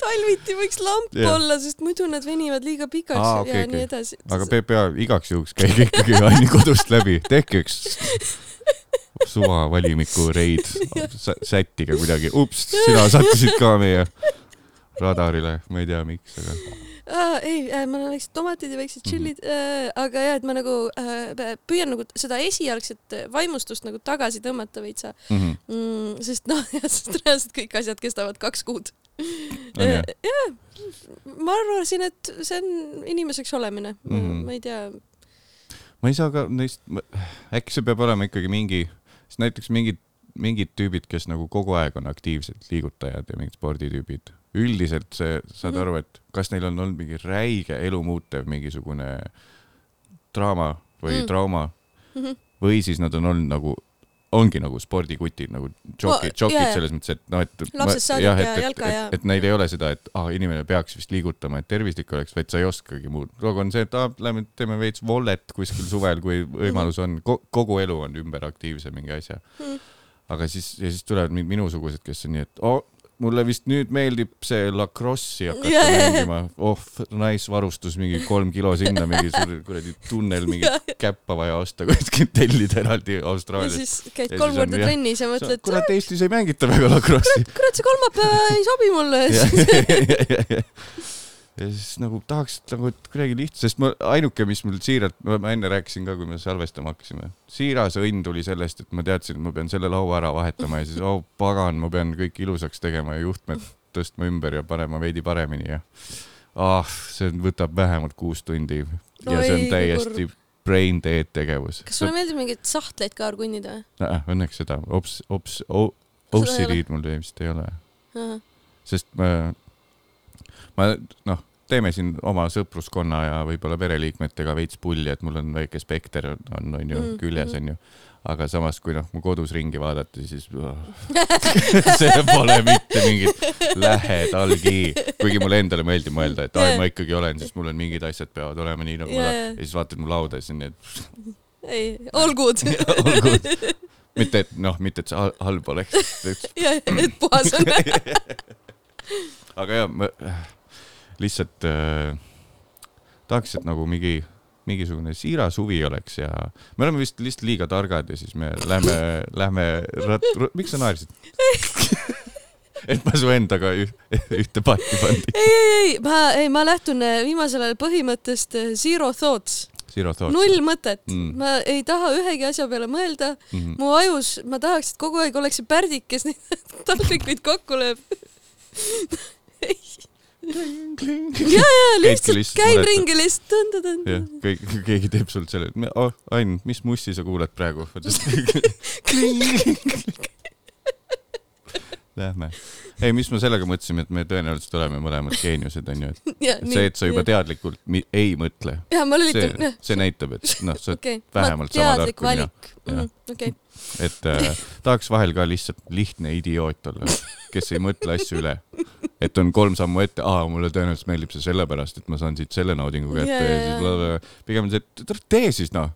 talviti võiks lamp Jah. olla, sest muidu nad venivad liiga pikaks Aa, ja okei, okei. nii edasi. aga PPA igaks juhuks käige ikkagi Anni kodust läbi, tehke üks suva valimiku reid, sättige kuidagi, ups, sina sattusid ka meie radarile, ma ei tea, miks, aga Aa, ei, mul on väiksed tomatid ja väiksed tšillid mm, -hmm. äh, aga jah, et ma nagu äh, püüan nagu seda esialgset vaimustust nagu tagasi tõmmata veitsa mm -hmm. mm,, sest noh, sest reaalselt kõik asjad kestavad kaks kuud. On jah? jah, ma arvasin, et see on inimeseks olemine mm. -hmm. ma ei tea. ma ei saa ka neist, äkki see peab olema ikkagi mingi, sest näiteks mingid, mingid tüübid, kes nagu kogu aeg on aktiivsed liigutajad ja mingid sporditüübid, üldiselt see, saad Mhm. aru, et kas neil on olnud mingi räige elumuutev mingisugune draama või Mm. mm. trauma Mhm. või siis nad on olnud nagu, ongi nagu spordikutid nagu jokid, jokid jaa. selles mõttes, et noh, et Lapsest saadik ja jalka ja- et, neil ei ole seda, et ah, inimene peaks vist liigutama, et tervislik oleks, vaid sa ei oskagi muud. kogu on see, et ah, lähme teeme veits vollet kuskil suvel, kui võimalus on Ko, kogu elu on ümberaktiivse mingi asja Mhm. aga siis, ja siis tulevad minusugused, kes on nii, et oh, mulle vist nüüd meeldib see lacrosse'i hakata yeah, mängima, oh nice varustus, mingi kolm kilo sinna, mingi kuradi tunnel, mingi käppa vaja osta kuskilt tellida eraldi ja Austraaliast. siis käid Ja kolm korda trennis ja mõtled, kurat, Eestis ei mängita väga lacrosse'i. kurat, see kolmapäev ei sobi mulle. Ja, siis nagu tahaks nagu kuidagi lihtsalt, sest ma ainuke, mis mul siiralt, ma enne rääkisin ka, kui me salvestama hakkasime, siiras õnn tuli sellest, et ma teadsin, et ma pean selle laua ära vahetama ja siis oh pagan, ma pean kõik ilusaks tegema ja juhtmed tõstma ümber ja panema veidi paremini ja ah, see võtab vähemalt kuus tundi ja see on täiesti brain dead tegevus. kas sulle meeldib mingeid sahtleid ka argunnida? Õnneks seda. Ops, ops. OCD-d mul vist ei ole. Sest ma, ma noh, teeme siin oma sõpruskonna ja võib-olla pereliikmetega veits pulli, et mul on väike spekter on, on, ju Mm, mm, küljes mhm. on ju. aga samas, kui noh, mu kodus ringi vaadata, siis oh, see pole mitte mingit lähedalgi, kuigi mulle endale meeldib mõelda, et ai, ma ikkagi olen, siis mul on mingid asjad peavad olema nii nagu ma Jaa, tahan ja siis vaatad mu lauda ja siis on nii, et ei, all good. all good. mitte, et noh, mitte, et see hal- halb oleks, ja, et puhas on. aga jah, ma lihtsalt äh, tahaks, et nagu mingi, mingisugune siiras huvi oleks ja me oleme vist lihtsalt liiga targad ja siis me lähme, lähme rat-, miks sa naersid? et ma su endaga üh, ühte paati pandin. ei, ei, ei, ma, ei, ma lähtun äh, viimasel ajal põhimõttest äh, zero thoughts, null mõtet Mm. ma ei taha ühegi asja peale mõelda, mm. mu ajus, ma tahaks, et kogu aeg oleks see pärdik, kes neid taldrikuid kokku lööb. ja, ja lihtsalt muretad. ringi lihtsalt tõn-tõn-tõn jah, kõik, keegi teeb sult selle, et oh, Ain, mis mussi sa kuulad praegu? Lähme. ei, mis ma sellega mõtlesin, et me tõenäoliselt oleme mõlemad geeniused, onju, et ja see, et sa juba. teadlikult mi- ei mõtle, ja see see näitab, et noh, sa oled okei, vähemalt sama tark kui mina. Mhm, okei, et äh, tahaks vahel ka lihtsalt lihtne idioot olla, kes ei mõtle asju üle. et on kolm sammu ette, aa, mulle tõenäoliselt meeldib see sellepärast, et ma saan siit selle naudingu kätte Jaa, ja, siis blablabla. pigem see, et tee siis noh,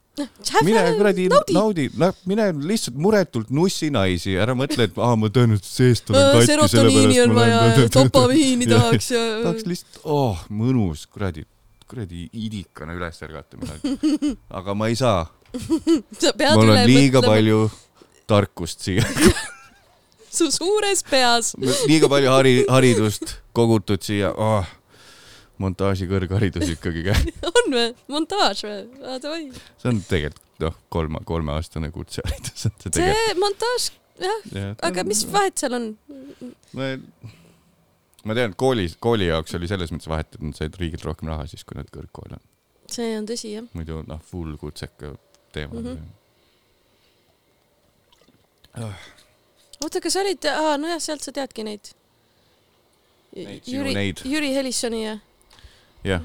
mine kuradi naudi. naudi, naudi, mine lihtsalt muretult nussi naisi, ära mõtle, et aa, ma tõenäoliselt seest olen katki, serotoniini on vaja ja dopamiini tahaks ja. tahaks lihtsalt, oh, mõnus, kuradi, kuradi idikana üles ärgata midagi. aga ma ei saa, sa pead mul on liiga mõtlema palju tarkust siia, su suures peas. liiga palju hari-, haridust kogutud siia oh,. montaaži kõrgharidus ikkagi käib, on või? montaaž või? Davai. see on tegelikult noh, kolme, kolmeaastane kutseharidus on see tegelikult. see montaaž, jah, aga mis vahet seal on? ma, tean, koolis, kooli jaoks oli selles mõttes vahet, et nad said riigilt rohkem raha siis, kui nad kõrgkool on. see on tõsi, jah. muidu noh, full kutseka teema mm. -hmm. oota, kas olid, aa, nojah, sealt sa teadki neid. Jüri Jüri Helissoni ja. jah,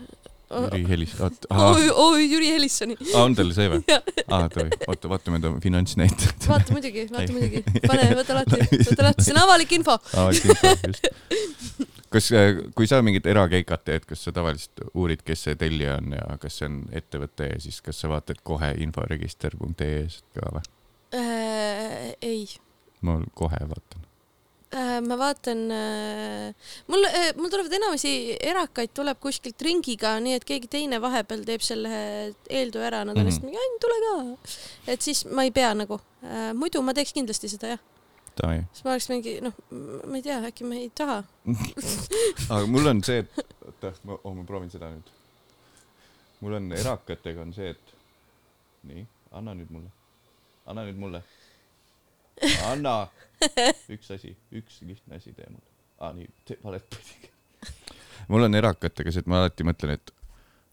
Jüri Helis, oot, oi, Jüri Helissoni. on tal see või aa, tohi, oota, vaatame ta finantsnäitajat. vaata muidugi, vaata muidugi. pane, võta lahti, võta lahti, see on avalik info. avalik info, just. kas, kui sa mingit erakeikat teed, kas sa tavaliselt uurid, kes see tellija on ja kas see on ettevõte ja siis kas sa vaatad kohe inforegister.ee-st ka või? äh,. ei ma kohe vaatan. äh,. ma vaatan äh,, mul äh,, mul tulevad enamasti erakaid tuleb kuskilt ringiga, nii et keegi teine vahepeal teeb selle eeltöö ära, nad on lihtsalt mingi, Ann, tule ka. et siis ma ei pea nagu äh,, muidu ma teeks kindlasti seda jah. Siis ma oleks mingi noh, ma ei tea, äkki ma ei taha. aga mul on see, et oota, ma oh,, ma proovin seda nüüd. mul on erakatega on see, et nii, anna nüüd mulle, anna nüüd mulle, anna, üks asi, üks lihtne asi tee mulle. aa nii, valet pidi. mul on erakatega see, et ma alati mõtlen, et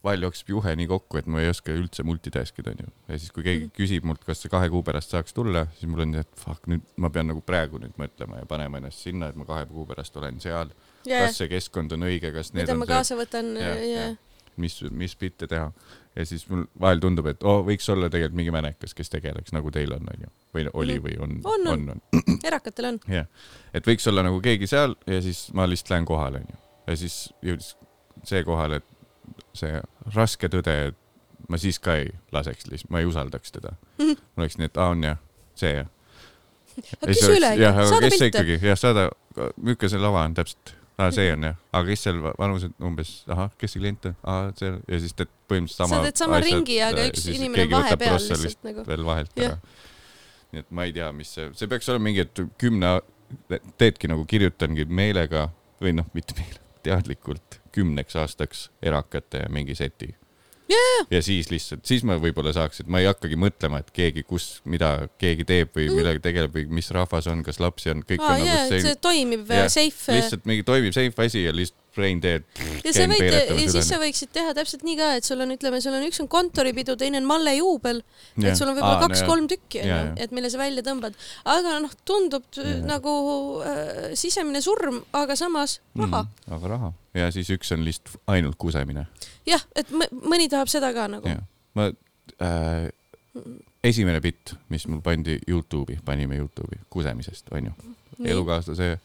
vahel jookseb juhe nii kokku, et ma ei oska üldse multitask ida, onju. ja siis, kui keegi küsib mult, kas see kahe kuu pärast saaks tulla, siis mul on nii, et fuck, nüüd ma pean nagu praegu nüüd mõtlema ja panema ennast sinna, et ma kahe kuu pärast olen seal ja, kas see keskkond on õige, kas need mida on ma see, kaasa võtan ja, ja. jah. mis, mis bitte teha. ja siis mul vahel tundub, et oo oh,, võiks olla tegelikult mingi mänekas, kes tegeleks nagu teil on, onju. või oli või on, Mhm. On, on, on. erakatel on. jah, et võiks olla nagu keegi seal ja siis ma lihtsalt lähen kohale, onju. ja siis jõudis see kohale, et see raske tõde, et ma siis ka ei laseks lihtsalt, ma ei usaldaks teda. Mhm. ma oleks nii, et aa, on jah, see jah. aga küsi üle, aga saada kes pilte. ikkagi, jah, saada, milline see lava on täpselt? aa, see on jah, aga kes seal va- vanused umbes, ahah, kes see klient on, aa, see ja siis teed põhimõtteliselt sama. sa teed sama ringi, aga üks inimene on vahepeal lihtsalt nagu. veel vahelt Jah. ära. nii et ma ei tea, mis see, see peaks olema mingi, et kümne, teedki nagu kirjutangi meelega või noh, mitte meelega, teadlikult kümneks aastaks erakate mingi seti. ja siis lihtsalt, siis ma võib-olla saaks, et ma ei hakkagi mõtlema, et keegi, kus, mida keegi teeb või millega tegeleb või mis rahvas on, kas lapsi on, kõik aa on jaa, nagu see toimib jah, safe. lihtsalt mingi toimib safe asi ja lihtsalt brain dead. ja sa võid, ja siis sa võiksid teha täpselt nii ka, et sul on, ütleme, sul on üks on kontoripidu, teine on mallejuubel, et sul on võib-olla kaks-kolm tükki Jaa, onju jaa., et mille sa välja tõmbad. aga noh, tundub Jaa. nagu äh, sisemine surm, aga samas raha. mm,. aga raha ja siis üks on lihtsalt ainult kusemine. jah, et mõ- mõni tahab seda ka nagu. ma äh,, esimene bitt, mis mul pandi Youtube'i, panime Youtube'i kusemisest, onju. elukaaslase äh,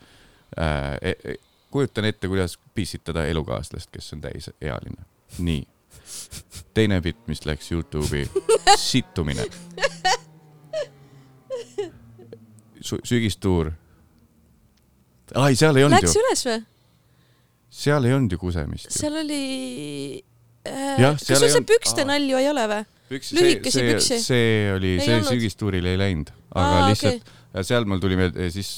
e,. E, kujutan ette, kuidas pissitada elukaaslast, kes on täisealine. nii. teine bitt, mis läks Youtube'i, sittumine. sügistuur. ai, seal ei olnud Läks ju, üles või? Seal ei olnud ju kusemist seal oli äh,. Kas sul see olnud- pükste nalju ei ole või? Lühikesi püksi? see, oli, see olnud? sügistuurile ei läinud, aga Aa, lihtsalt okay. seal mul tuli meelde, siis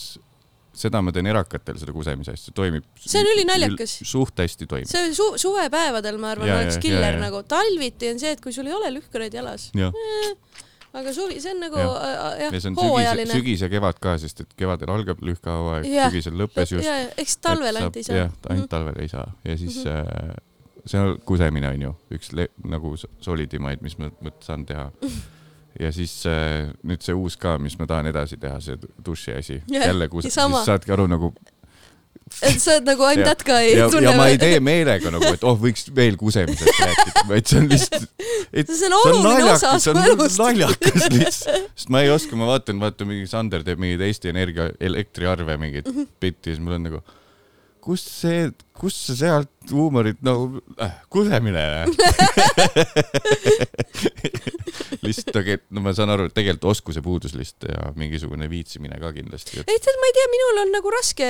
seda ma teen erakatel, seda kusemise asja, toimib. See on ülinaljakas. suht hästi toimib. see oli su suvepäevadel, ma arvan, oleks killer jaa, jaa. nagu. talviti on see, et kui sul ei ole lühkareid jalas, jah, aga suvi, see on nagu Jah. äh, ja jah see on sügis, hooajaline. sügis ja kevad ka, sest et kevadel algab lühkahooaeg, sügisel lõppes just. ja, ja eks talvel ainult ei saa jah, ainult talvel ei saa ja siis mm -hmm. see on kusemine on ju üks le- nagu solidimaid, mis ma mõt- saan teha. ja siis äh, nüüd see uus ka, mis ma tahan edasi teha, see duši asi, jälle kus, siis saadki aru nagu sa oled nagu I m Ja- that guy ja, ja ma ei tee meelega nagu, et oh, võiks veel kusemisest rääkida, vaid see on lihtsalt, see on oluline osa su elust. naljakas lihtsalt, sest ma ei oska, ma vaatan, vaata mingi Sander teeb mingeid Eesti Energia elektriarve mingit Mhm. bitti ja siis mul on nagu, kust see, kust sa sealt huumorit nagu äh,, kusemine lihtsalt tegelikult, no ma saan aru, et tegelikult oskuse puudus lihtsalt ja mingisugune viitsimine ka kindlasti. ei tead, ma ei tea, minul on nagu raske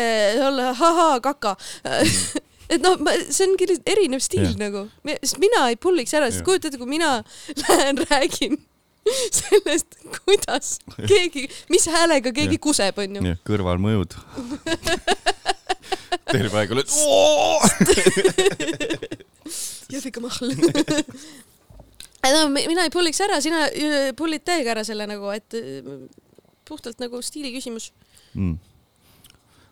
olla haha kaka et noh, see on küll erinev stiil Jah. nagu, sest mina ei pulliks ära, sest Jah. kujuta ette, kui mina lähen räägin sellest, kuidas keegi, mis häälega keegi Jah. kuseb, onju. kõrvalmõjud. Teine paik oli, et Jõhvika mahl. no mi- mina ei pulliks ära, sina pullid täiega ära selle nagu, et puhtalt nagu stiili küsimus. mm..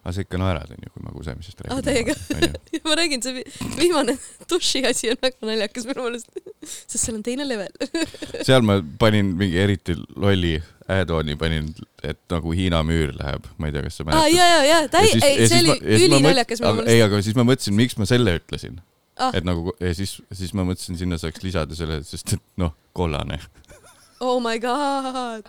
Aga sa ikka naerad, onju, kui ma kusemisest räägin. Aa, täiega. ma räägin, see vi- viimane duši asi on väga naljakas minu meelest, sest seal on teine level. seal ma panin mingi eriti lolli add-on'i panin, et nagu Hiina müür läheb, ma ei tea, kas sa aa mäletad. ja, ja, ja täi-, ei, see oli ülinaljakas minu ei, meelest. aga siis ma mõtlesin, miks ma selle ütlesin Ah. et nagu ja siis, siis ma mõtlesin, sinna saaks lisada selle, sest et noh, kollane. oh my god.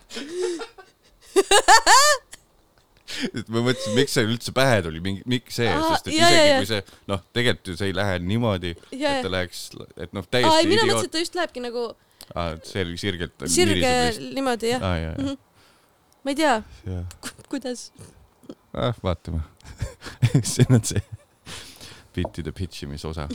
Et ma mõtlesin, miks see üldse pähe tuli, miks see, sest et ja, ja, isegi ja. kui see noh, tegelikult ju see ei lähe niimoodi, Ja, et ja. ta läheks, et noh, aa, ei, täiesti mina mõtlesin, et. ta just lähebki nagu see oli sirgelt. sirge niimoodi jah. aa, jaa, Mhm. ma ei tea, kuidas. ah,. vaatame. see on see bittide pitch imise osa.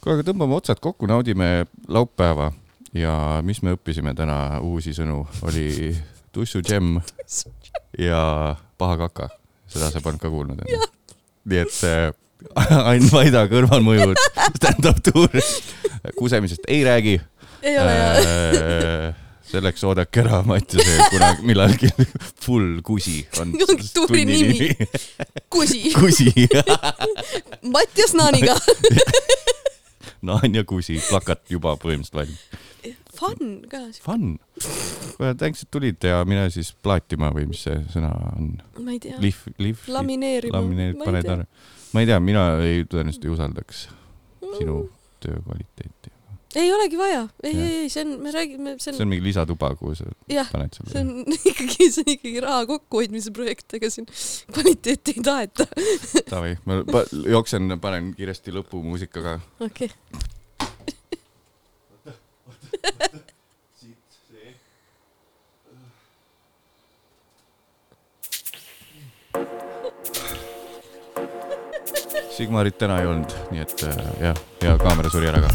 kuule, aga tõmbame otsad kokku, naudime laupäeva ja mis me õppisime täna uusi sõnu, oli tussu džem ja paha kaka. seda sa polnud ka kuulnud onju? nii et äh, Ain Vaida kõrvalmõjud, stand-up tuur, kusemisest ei räägi ei ole jah. äh,. selleks oodake ära Mattiase kunagi millalgi full kusi on Tuuri nimi.. kusi. kusi, Mattias Naaniga. Naan ja kusi, plakat juba põhimõtteliselt valmis. Fun ka. Fun. kuule, thanks, et tulid ja mine siis plaatima või mis see sõna on? ma ei tea. lihv, lihv, lamineerima. lamineerid, paned ära. ma ei tea, mina ei, tõenäoliselt ei usaldaks sinu töö kvaliteeti. ei olegi vaja, ei, ei, ei, see on, me räägime, see see on, on mingi lisatuba, kuhu sa jah, paned see selle. on ikkagi, see on ikkagi raha kokkuhoidmise projekt, ega siin kvaliteeti ei taheta. Davai, ma jooksen, panen kiiresti lõpumuusikaga. okei. Sigmarit täna ei olnud, nii et äh, jah, hea kaamera suri ära ka.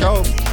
tšau.